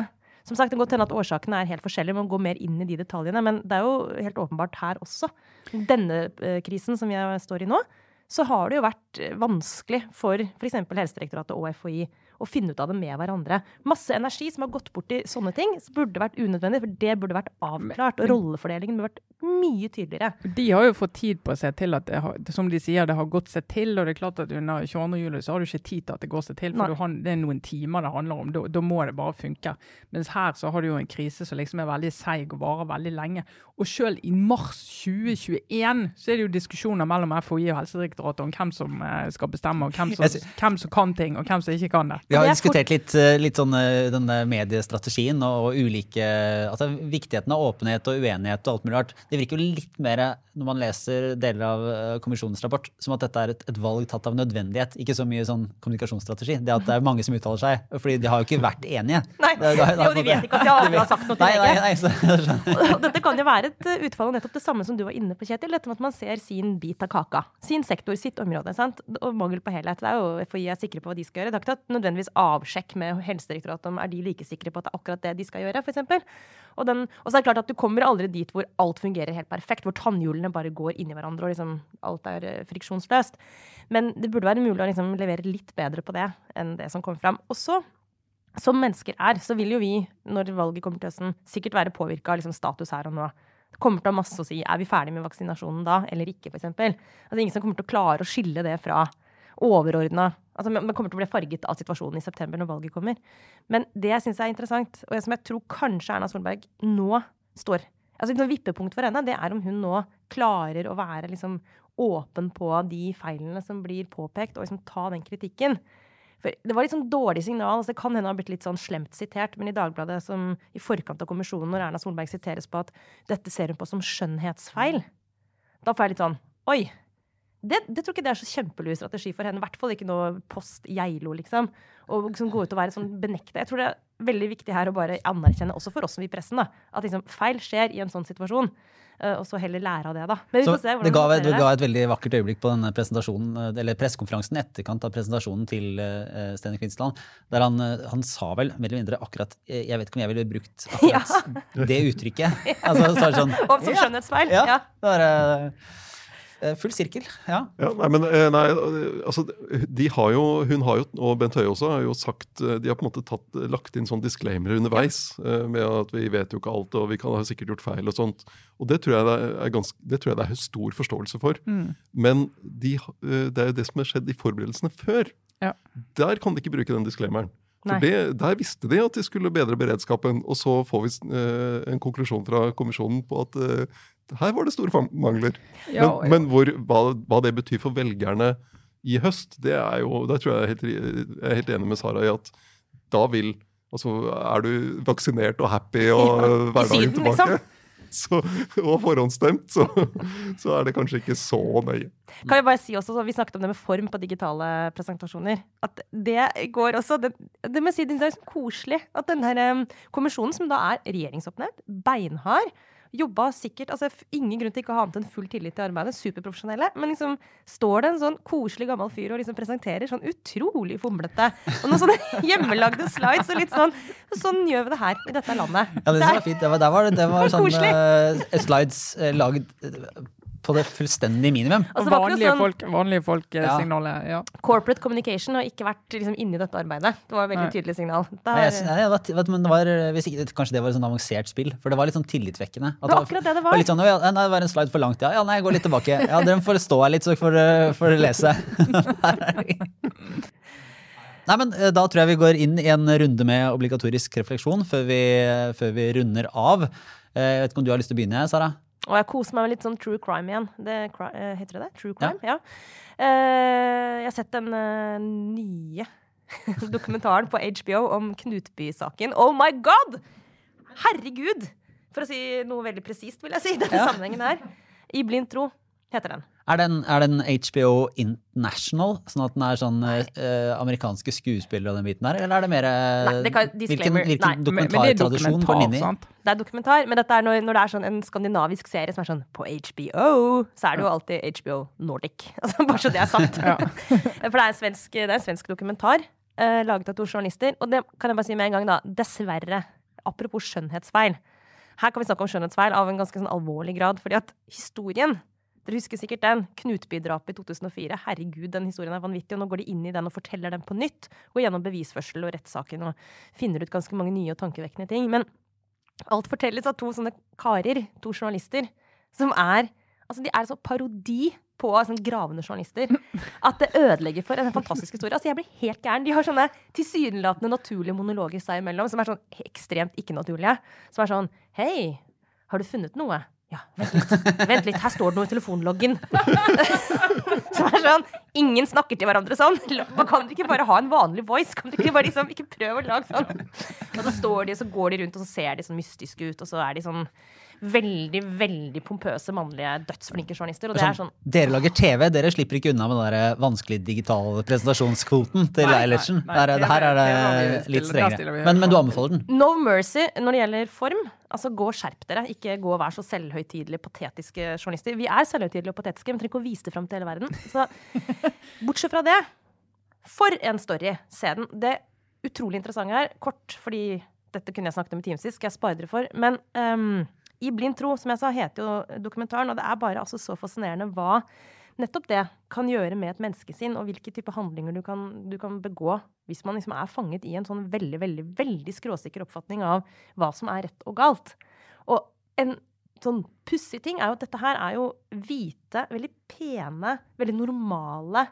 som sagt, Det kan godt hende at årsakene er helt forskjellige, man går mer inn i de detaljene. Men det er jo helt åpenbart her også. Denne eh, krisen som vi står i nå, så har det jo vært eh, vanskelig for f.eks. Helsedirektoratet og FHI å finne ut av det med hverandre. Masse energi som har gått bort i sånne ting, burde vært unødvendig. For det burde vært avklart. Og rollefordelingen burde vært mye tydeligere. De har jo fått tid på seg til at det har, som de sier, det har gått seg til. Og det er klart at under 22. juli så har du ikke tid til at det går seg til, for har, det er noen timer det handler om. Da, da, må det bare funke. Mens her så har du jo en krise som liksom er veldig seig og varer veldig lenge. Og selv i mars 2021 så er det jo diskusjoner mellom FHI og Helsedirektoratet om hvem som eh, skal bestemme, og hvem som, hvem som kan ting, og hvem som ikke kan det. Vi har diskutert litt, eh, litt sånn eh, denne mediestrategien og, og ulike altså Viktigheten av åpenhet og uenighet og alt mulig rart det virker jo litt mer, når man leser deler av eh, kommisjonens rapport, som at dette er et, et, valg tatt av nødvendighet, ikke så mye sånn kommunikasjonsstrategi. Det at det er mange som uttaler seg, fordi de har jo ikke vært enige. [laughs] Nei, det, det, det, jo, de vet ikke at de aldri [laughs] har sagt noe til nei, [laughs] Dette kan jo være et utfall av nettopp det samme som du var inne på, Kjetil. Dette med at man ser sin bit av kaka. Sin sektor, sitt område. Sant? Og mangel på helhet. Det er jo FHI er sikre på hva de skal gjøre. Det har ikke nødvendigvis avsjekk med Helsedirektoratet om er de like sikre på at det er akkurat det de skal gjøre, f.eks. Og, og så er det klart at du kommer aldri dit hvor alt fungerer helt perfekt, hvor tannhjulene bare går inni hverandre og liksom alt er eh, friksjonsløst. Men det burde være mulig å liksom levere litt bedre på det enn det som kommer fram. Og så som mennesker er, så vil jo vi, når valget kommer til høsten, sikkert være påvirka av liksom status her og nå. Det kommer til å ha masse å si. Er vi ferdig med vaksinasjonen da, eller ikke, f.eks.? Altså, ingen som kommer til å klare å skille det fra overordna altså, Man kommer til å bli farget av situasjonen i september når valget kommer. Men det jeg syns er interessant, og som jeg tror kanskje Erna Solberg nå står altså Et vippepunkt for henne, det er om hun nå klarer å være liksom åpen på de feilene som blir påpekt, og liksom ta den kritikken. For det var litt sånn dårlig signal. altså Det kan hende ha blitt litt sånn slemt sitert, men i Dagbladet som i forkant av kommisjonen, når Erna Solberg siteres på at dette ser hun på som skjønnhetsfeil, da får jeg litt sånn Oi! Det, det tror ikke det er så kjempelur strategi for henne. I hvert fall ikke noe post Geilo, liksom. Og liksom gå ut og være sånn benekta. Jeg tror det er veldig viktig her å bare anerkjenne, også for oss som i pressen, da, at liksom, feil skjer i en sånn situasjon. Uh, og så heller lære av det, da. Men vi får se det ga, det ga et veldig vakkert øyeblikk på denne presentasjonen, eh, eller pressekonferansen etterkant av presentasjonen til uh, Steinar Kvinsland, der han, uh, han, sa vel mer eller mindre akkurat Jeg vet ikke om jeg ville brukt [laughs] akkurat ja. det uttrykket. [laughs] Altså, så sånn, [laughs] som skjønnhetsfeil. Ja. ja. Det var, Eh, full sirkel, ja. ja nei, men eh, nei, altså, de har jo, Hun har jo, og Bent Høie også, har jo sagt eh, De har på en måte tatt, lagt inn sånn disclaimer underveis. med at vi vet jo ikke alt, og vi kan ha sikkert gjort feil og sånt. Og det tror jeg det er, ganske, det tror jeg det er stor forståelse for. Mm. Men de, det er jo det som har skjedd i forberedelsene før. Ja. Der kan de ikke bruke den disclaimeren. For det, Der visste de at de skulle bedre beredskapen, og så får vi en konklusjon fra kommisjonen på at her var det store mangler. Ja, men, men hvor, hva, hva, det betyr for velgerne i høst, det er jo Der tror jeg jeg er helt, jeg er helt enig med Sara i at da vil Altså, er du vaksinert og happy og [laughs] ja, hverdagen tilbake? Liksom. [laughs] Så, og forhåndsstemt, så, så, er det kanskje ikke så nøye. Kan jeg bare si også, så Vi snakket om det med form på digitale presentasjoner. At det går også Det, det må jeg si, det er koselig at denne um, kommisjonen, som da er regjeringsoppnevnt, beinhard, Jobba sikkert altså Ingen grunn til ikke å ha annet enn full tillit til arbeidet. Superprofesjonelle. Men liksom står det en sånn koselig gammel fyr og liksom presenterer sånn utrolig fomlete og noen sånne [laughs] hjemmelagde slides og litt sånn Sånn gjør vi det her i dette landet. Ja, det, det var fint. Det var, det var, [laughs] det var sånn uh, slides uh, lagd på det fullstendige minimum. Altså, vanlige, sånn, folk, vanlige folk ja. signalet, ja. Corporate communication har ikke vært liksom, inni dette arbeidet. Det var et veldig tydelig signal. Der, nei, jeg, vet, men var, ikke, kanskje det var et sånn avansert spill, for det var litt sånn tillitvekkende. det var akkurat det det var. var litt sånn, ja, nei, det var en slide for langt, ja. ja nei, jeg går litt tilbake. Ja, Dere får stå her litt, så får dere lese. [laughs] Nei, men eh, Da tror jeg vi går inn i en runde med obligatorisk refleksjon før vi, før vi runder av. Eh, jeg vet ikke om du har lyst til å begynne, Sara? Og jeg koser meg med litt sånn true crime igjen. Det, uh, heter det det? True crime? Ja. ja. Uh, jeg har sett den uh, nye [laughs] dokumentaren på HBO om Knutby-saken. Oh my god! Herregud! For å si noe veldig presist, vil jeg si. Denne ja. sammenhengen her. I blind tro heter den. Er den, er den HBO International, sånn at den er sånn uh, amerikanske skuespillere og den biten der? Eller er det mer Nei, det kan, Hvilken, hvilken dokumentartradisjon går den inn i? Det er dokumentar, men dette er når, når, det er sånn en skandinavisk serie som er sånn på HBO, så er det jo alltid HBO Nordic. [laughs] Altså, bare så det er sant. [laughs] For det er en svensk, det er en svensk dokumentar uh, laget av to journalister. Og det kan jeg bare si med en gang, da. Dessverre. Apropos skjønnhetsfeil. Her kan vi snakke om skjønnhetsfeil av en ganske sånn alvorlig grad, fordi at historien dere husker sikkert den. Knutby-drapet i 2004. Herregud, den historien er vanvittig. Og nå går de inn i den og forteller den på nytt. Går gjennom bevisførsel og rettssaken og finner ut ganske mange nye og tankevekkende ting. Men alt fortelles av to sånne karer, to journalister, som er Altså, de er så parodi på sånn gravende journalister at det ødelegger for en fantastisk historie. Altså, jeg blir helt gæren. De har sånne tilsynelatende naturlige monologer seg imellom som er sånn ekstremt ikke-naturlige. Som er sånn Hei, har du funnet noe? Ja, vent litt. Vent litt, her står det noe i telefonloggen. [laughs] Som er sånn Ingen snakker til hverandre sånn. Man kan ikke bare ha en vanlig voice? Kan du ikke bare liksom Ikke prøve å lage sånn. Og så står de, og så går de rundt, og så ser de sånn mystiske ut, og så er de sånn veldig veldig pompøse mannlige dødsflinke journalister. Og det er sånn, dere lager TV, dere slipper ikke unna med den der vanskelige digitale presentasjonskvoten til Eilertsen. Her, her, er det litt strengere. Men, men, du anbefaler den? No mercy når det gjelder form. Altså, Gå og skjerp dere. Ikke gå og vær så selvhøytidelige, patetiske journalister. Vi er selvhøytidelige og patetiske, men trenger ikke å vise det fram til hele verden. Så [laughs] bortsett fra det for en story! Se den. Det utrolig interessante her. Kort, fordi dette kunne jeg snakket om i timevis, skal jeg spare dere for. Men ehm, I blind tro, som jeg sa, heter jo dokumentaren, og det er bare altså så fascinerende hva nettopp det kan gjøre med et menneskesinn, og hvilke type handlinger du kan, du kan begå hvis man liksom er fanget i en sånn veldig, veldig, veldig skråsikker oppfatning av hva som er rett og galt. Og en sånn pussig ting er jo at dette her er jo hvite, veldig pene, veldig normale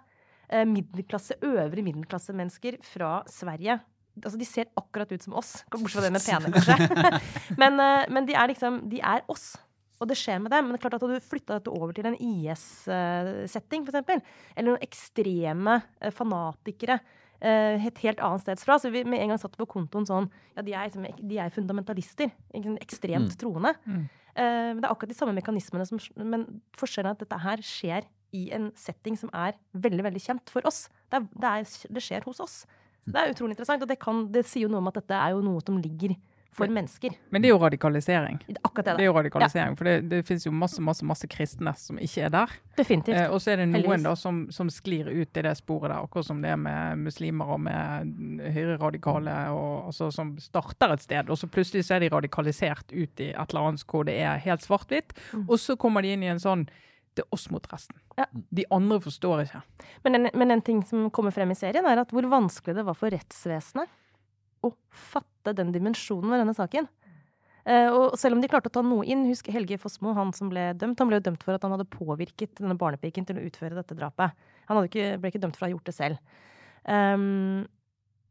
eh, middelklasse, øvre middelklassemennesker fra Sverige. Altså, de ser akkurat ut som oss, bortsett fra det med pene, kanskje. [laughs] men, eh, men de er liksom De er oss. Og det skjer med dem. Men det er klart at hadde du flytta dette over til en IS-setting, f.eks., eller noen ekstreme eh, fanatikere eh, et helt annet sted fra, så vi med en gang satt på kontoen sånn Ja, de er, liksom, de er fundamentalister. Ekstremt Mm. troende. Mm. Men det er akkurat de samme mekanismene som Men forskjellen er at dette her skjer i en setting som er veldig veldig kjent for oss. Det, er, det, er, det skjer hos oss. Det er utrolig interessant, og det, kan, det sier jo noe om at dette er jo noe som ligger for mennesker. Men det er jo radikalisering. Er Akkurat det. Det er jo radikalisering, For det, det finnes jo masse masse, masse kristne som ikke er der. Definitivt. Eh, og så er det noen Heldigvis. da som, som sklir ut i det sporet der, akkurat som det er med muslimer og med høyreradikale, og, altså, som starter et sted, og så plutselig så er de radikalisert ut i et eller annet hvor det er helt svart-hvitt, Mm. og så kommer de inn i en sånn det er oss mot resten. Ja. De andre forstår ikke. Men en, men en ting som kommer frem i serien, er at hvor vanskelig det var for rettsvesenet å fatte den dimensjonen ved denne saken. Eh, og selv om de klarte å ta noe inn Husk Helge Fossmo, han som ble dømt. Han ble jo dømt for at han hadde påvirket denne barnepiken til å utføre dette drapet. Han ikke, ble ikke dømt for å ha gjort det selv. Um,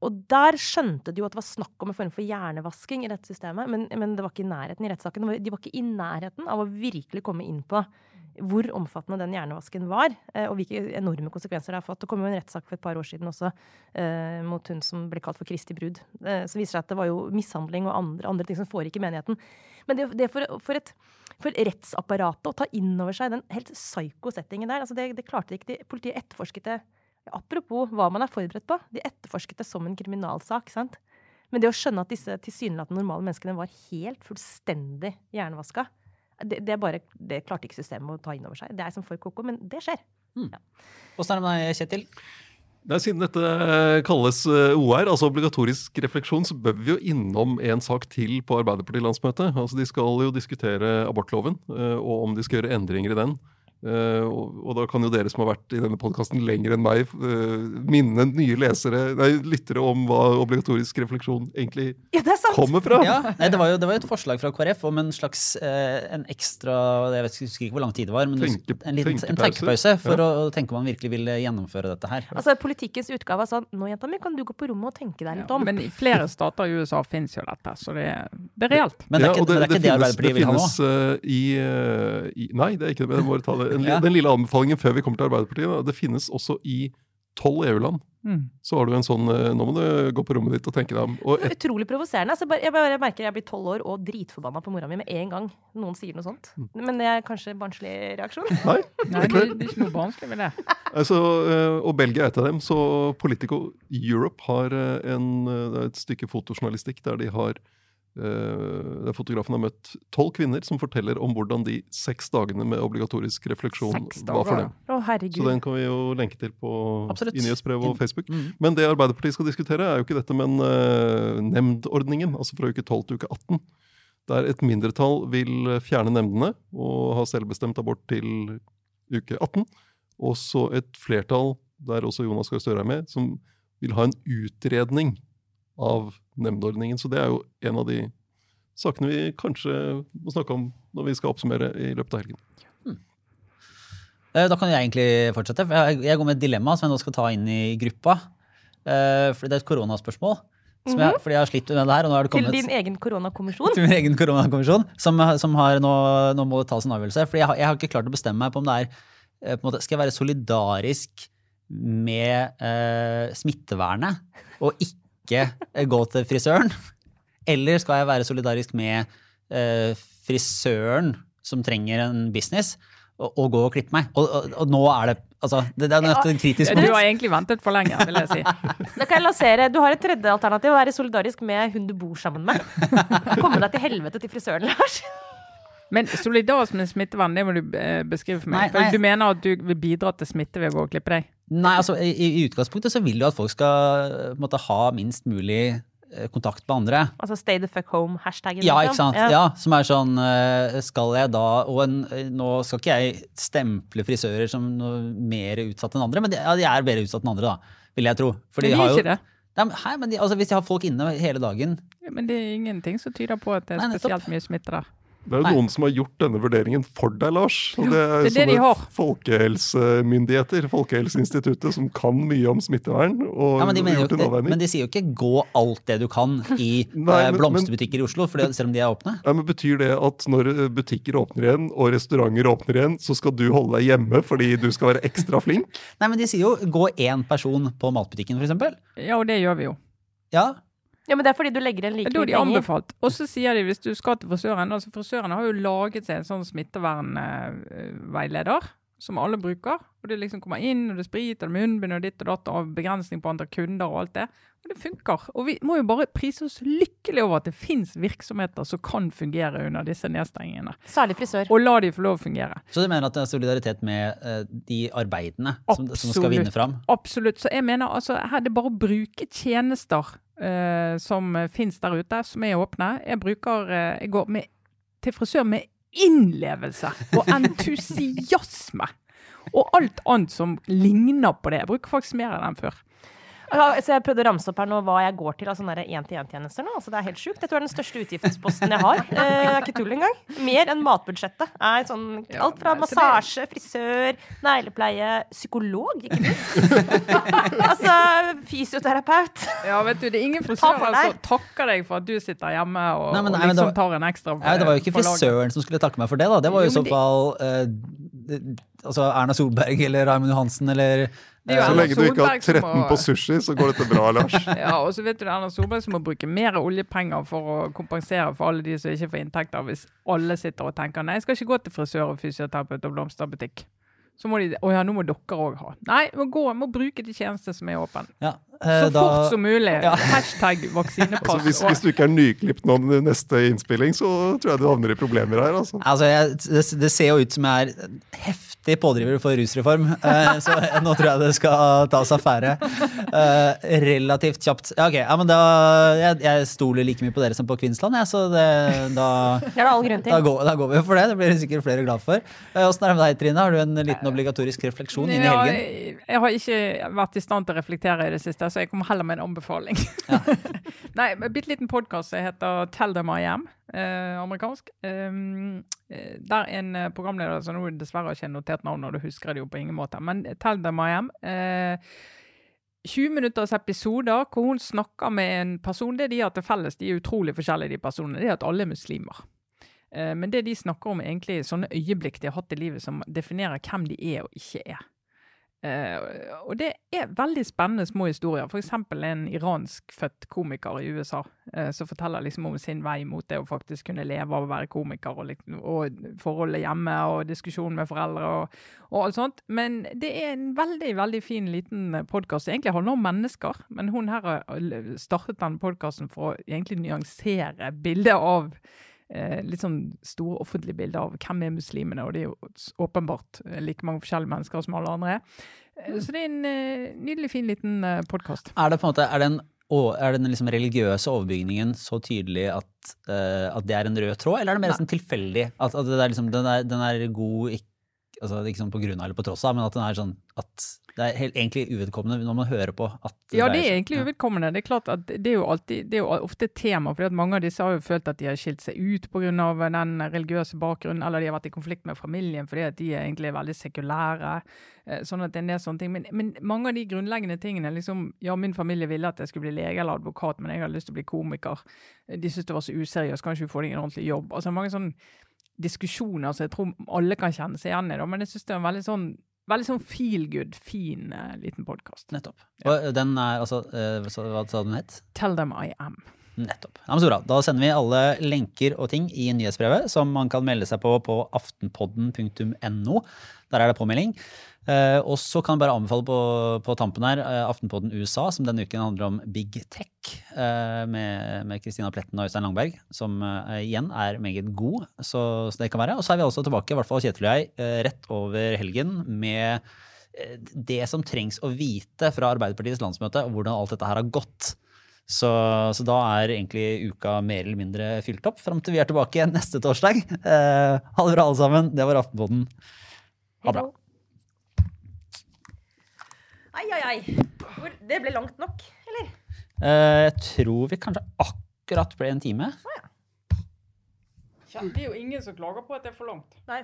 og der skjønte de jo at det var snakk om en form for hjernevasking i dette systemet, men, men det var ikke i nærheten i rettssaken. De var ikke i nærheten av å virkelig komme inn på hvor omfattende den hjernevasken var, eh, og hvilke enorme konsekvenser det har fått. Det kom jo en rettssak for et par år siden også eh, mot hun som ble kalt for Kristi brud. Eh, som viser seg at det var jo mishandling og andre, andre ting som foregikk i menigheten. Men det, det for, for, et, for rettsapparatet å ta inn over seg den helt psyko-settingen der, altså det, det klarte ikke. De, politiet etterforsket det Apropos hva man er forberedt på. De etterforsket det som en kriminalsak. sant? Men det å skjønne at disse tilsynelatende normale menneskene var helt fullstendig hjernevaska, det, det, er bare, det klarte ikke systemet å ta inn over seg. Det er som for koko, men det skjer. Åssen er det med deg, Kjetil? Nei, Siden dette eh, kalles eh, OR, altså obligatorisk refleksjon, så bør vi jo innom en sak til på Arbeiderparti-landsmøtet. Altså, De skal jo diskutere abortloven, eh, og om de skal gjøre endringer i den. Eh, og, og da kan jo dere som har vært i denne podkasten lenger enn meg, uh, minne nye lesere, nei, lyttere om hva obligatorisk refleksjon egentlig Ja, det er sant! kommer fra. Ja, nei, det, var jo, det var jo et forslag fra KrF om en slags uh, en ekstra Jeg vet, husker ikke hvor lang tid det var, men Tenke- en liten en tenkepause. for for å tenke om man virkelig ville gjennomføre dette her. Altså, Politikkens utgave er sånn Nå, jenta mi, kan du gå på rommet og tenke deg litt om. Men i flere stater i USA fins jo dette, så det, er- det er reelt. Men det er ikke det, det, det, finnes- Arbeiderpartiet vil ha nå. finnes, i, i Nei, det er ikke det. men Jeg må ta det. En, Ja. Den lille anbefalingen før vi kommer til Arbeiderpartiet. Da, det finnes også i tolv EU-land. Mm. Så har du en sånn eh, Nå må du gå på rommet ditt og tenke deg om. Og et, Utrolig provoserende. Altså, bare, jeg bare merker jeg blir tolv år og dritforbanna på mora mi med en gang noen sier noe sånt. Mm. Men det er kanskje barnslig reaksjon. [laughs] nei, Nei, det, det er ikke noe barnslig med det. altså, eh, og Belgia er et av dem. Så Politico Europe har eh, en, det et stykke fotojournalistikk der de har der Fotografen har møtt tolv kvinner som forteller om hvordan de seks dagene med obligatorisk refleksjon var for dem. Å. Så den kan vi jo lenke til på Absolutt. i nyhetsbrev og Facebook. Mm. Men det Arbeiderpartiet skal diskutere, er jo ikke dette, men uh, nemndordningen. Altså fra uke 12 til uke 18. Der et mindretall vil fjerne nemndene og ha selvbestemt abort til uke 18. Og så et flertall, der også Jonas Gahr Støre er med, som vil ha en utredning av nemndordningen. Så det er jo en av de sakene vi kanskje må snakke om når vi skal oppsummere i løpet av helgen. Hmm. Da kan jeg egentlig fortsette. for Jeg, går med et dilemma som jeg nå skal ta inn i gruppa. Eh, Fordi det er et koronaspørsmål. Som jeg, fordi jeg har slitt med det her. og nå har kommet, Til din egen koronakommisjon. [laughs] til min egen koronakommisjon, som, som har nå, nå må det tas en avgjørelse. Fordi jeg har, jeg har ikke klart å bestemme meg på om det er eh, på en måte, Skal jeg være solidarisk med eh, smittevernet og ikke eh, gå til frisøren? Eller skal jeg være solidarisk med eh, frisøren som trenger en business, og, og gå og klippe meg? Og, og, og nå er det altså, det, det er nødt til en kritisk Du har egentlig ventet for lenge, vil jeg si. Da kan jeg lansere. Du har et tredje alternativ. Å være solidarisk med hun du bor sammen med. Komme deg til helvete til frisøren, Lars. Men solidarisk med smittevern, det må du eh, beskrive for meg. Nei, For. Du mener at du vil bidra til smitte ved å gå og klippe deg? Nei, altså i, i utgangspunktet så vil du at folk skal eh, måte, ha minst mulig eh, kontakt med andre. Altså stay the fuck home-hashtagen? Ja, liksom. ikke sant. Ja. som er sånn eh, Skal jeg da Og en, nå skal ikke jeg stemple frisører som noe mer utsatt enn andre, men de, ja, de er bedre utsatt enn andre, da. Vil jeg tro. For de har jo- det. Nei, men, hei, men de, altså, hvis de har folk inne hele dagen Ja, Men det er ingenting som tyder på at det er Nei, spesielt mye smitte der. Det er jo Nei. noen som har gjort denne vurderingen for deg, Lars. Og det er, det er det de sånne har. folkehelsemyndigheter, Folkehelseinstituttet, som kan mye om smittevern. Og ja, men, de mener gjort en avveining. men de sier jo ikke 'gå alt det du kan' [laughs] i Nei, eh, men- blomsterbutikker i Oslo, for selv om de er åpne. Ja, men Betyr det at når butikker åpner igjen og restauranter åpner igjen, så skal du holde deg hjemme fordi du skal være ekstra flink? [laughs] Nei, men de sier jo 'gå én person på matbutikken', for eksempel. Ja, og det gjør vi jo. Ja, Ja, men det er fordi du legger igjen like Det er da mye de penger. anbefalt. Og så sier de hvis du skal til frisøren altså Frisørene har jo laget seg en sånn smittevernveileder som alle bruker. Og det liksom kommer inn, og det er sprit, og det er munnbind og ditt og datt, og begrensning på antall kunder og alt det. Og det funker. Og vi må jo bare prise oss lykkelig over at det fins virksomheter som kan fungere under disse nedstengingene. Særlig frisør. Og la de få lov å fungere. Så du mener at det er solidaritet med uh, de arbeidene som, som skal vinne fram? Absolutt. Så jeg mener altså, her er det bare å bruke tjenester eh, som fins der ute, som er åpne. Jeg bruker eh, Jeg går med, til frisør med innlevelse og entusiasme. Og alt annet som ligner på det. Jeg bruker faktisk mer enn den før. Ja, så jeg prøvde å ramse opp her nå hva jeg går til av sånne én-til-én-tjenester nå. Altså, det er helt sjukt. Jeg tror det er den største utgiftsposten jeg har. Eh, det er ikke tull engang. Mer enn matbudsjettet. Er sånn, alt fra massasje, frisør, neglepleie, psykolog, ikke minst. [laughs] altså fysioterapeut. Ja, vet du, Det er ingen frisører som som takker deg for at du sitter hjemme og, Nei, men- nei, og liksom var- tar en ekstra Nei, det var jo ikke for frisøren som skulle takke meg for det, da. Det var jo i så fall eh, altså Erna Solberg eller Raymond Johansen eller Det jo Så lenge du ikke har Solberg 13 må- på sushi, så går dette bra, [laughs] Lars. Ja, og så vet du Erna Solberg som må bruke mer oljepenger for å kompensere for alle de som ikke får inntekter, hvis alle sitter og tenker nei, jeg skal ikke gå til frisør og fysioterapeut og blomsterbutikk. Så må de Å ja, nå må dere òg ha. Nei, må gå, må bruke de tjenestene som er åpne. ja, eh, Så da- fort som mulig. Ja. [laughs] Hashtag vaksinepass. Altså, hvis, hvis du ikke er nyklipt nå med neste innspilling, så tror jeg du havner i problemer her. altså. Altså, jeg, det, det ser jo ut som jeg er heftig pådriver for rusreform, eh, så nå tror jeg det skal tas affære. Eh, relativt kjapt. Ja, ok, ja, men da, jeg, jeg stoler like mye på dere som på Kvinnsland, jeg, så det, da, Det er det all grunn da, går, da går vi for det. Det blir sikkert flere glad for. Eh, Åssen er det med deg, Trine? Har du en liten obligatorisk refleksjon inn i helgen? jeg, jeg har ikke vært i stand til å reflektere i det siste, så jeg kommer heller med en anbefaling. [laughs] Nei, en bitte liten podkast som heter Tell Them I Am, eh, amerikansk. Um, eh, der en eh, programleder som nå dessverre har ikke notert navnet, og du husker det jo på ingen måte, men Tell Them I Am. Eh, 20 minutters episoder hvor hun snakker med en person. Det de har til felles, de er utrolig forskjellige, de personene, det er at alle er muslimer. Eh, Men det de snakker om, er egentlig sånne øyeblikk de har hatt i livet som definerer hvem de er og ikke er. Eh, og det er veldig spennende små historier. F.eks. en iranskfødt komiker i USA uh, som forteller liksom om sin vei mot det å faktisk kunne leve av å være komiker, og, liksom, og forholdet hjemme og diskusjon med foreldre og, og alt sånt. Men det er en veldig veldig fin liten podkast. Egentlig handler om mennesker, men hun her startet den podkasten for å egentlig nyansere bildet av eh, litt sånn store offentlige bilder av hvem er muslimene, og det er jo åpenbart eh, like mange forskjellige mennesker som alle andre er. Eh, Så det er en eh, nydelig, fin liten eh, podkast. Er det på en måte, er den, og er den liksom religiøse overbygningen så tydelig at, uh, at det er en rød tråd, eller er det mer sånn tilfeldig? At, at det er liksom, den, er, den er god ikke, altså, ikke sånn på grunn av eller på tross av, men at den er sånn at det er helt, egentlig uvedkommende når man hører på at Ja, det er egentlig uvedkommende. Det er klart at det er jo, alltid, det er jo ofte et tema, fordi mange av disse har jo følt at de har skilt seg ut pga. den religiøse bakgrunnen, eller de har vært i konflikt med familien fordi at de er egentlig veldig sekulære. eh, Sånn at det er en del sånne ting. Men, men mange av de grunnleggende tingene liksom, Ja, min familie ville at jeg skulle bli lege eller advokat, men jeg hadde lyst til å bli komiker. De syntes det var så useriøst, kan ikke du få deg en ordentlig jobb? Altså mange sånne diskusjoner som jeg tror alle kan kjenne seg igjen i, men jeg syns det er en veldig sånn Veldig sånn feel good, fin uh, liten podkast. Nettopp. Og den er altså uh, Hva sa den het? Tell them I am. Nettopp. Ja, men så bra. Da sender vi alle lenker og ting i nyhetsbrevet, som man kan melde seg på på aftenpodden.no. Der er det påmelding. Eh, og så kan jeg bare anbefale på, på tampen her eh, Aftenpodden USA, som denne uken handler om big tech, eh, med Kristina Pletten og Øystein Langberg, som eh, igjen er meget god. Så, så det kan være. Og så er vi altså tilbake, i hvert fall Kjetil og jeg, eh, rett over helgen med eh, det som trengs å vite fra Arbeiderpartiets landsmøte, og hvordan alt dette her har gått. Så, så da er egentlig uka mer eller mindre fylt opp, fram til vi er tilbake neste torsdag. Ha det bra, alle sammen. Det var Aftenpoden. Ha det bra. Ai, ai, ai. Hvor- Det ble langt nok, eller? Eh, jeg tror vi kanskje akkurat ble en time. Det er jo ingen som klager på at det er for langt. Nei,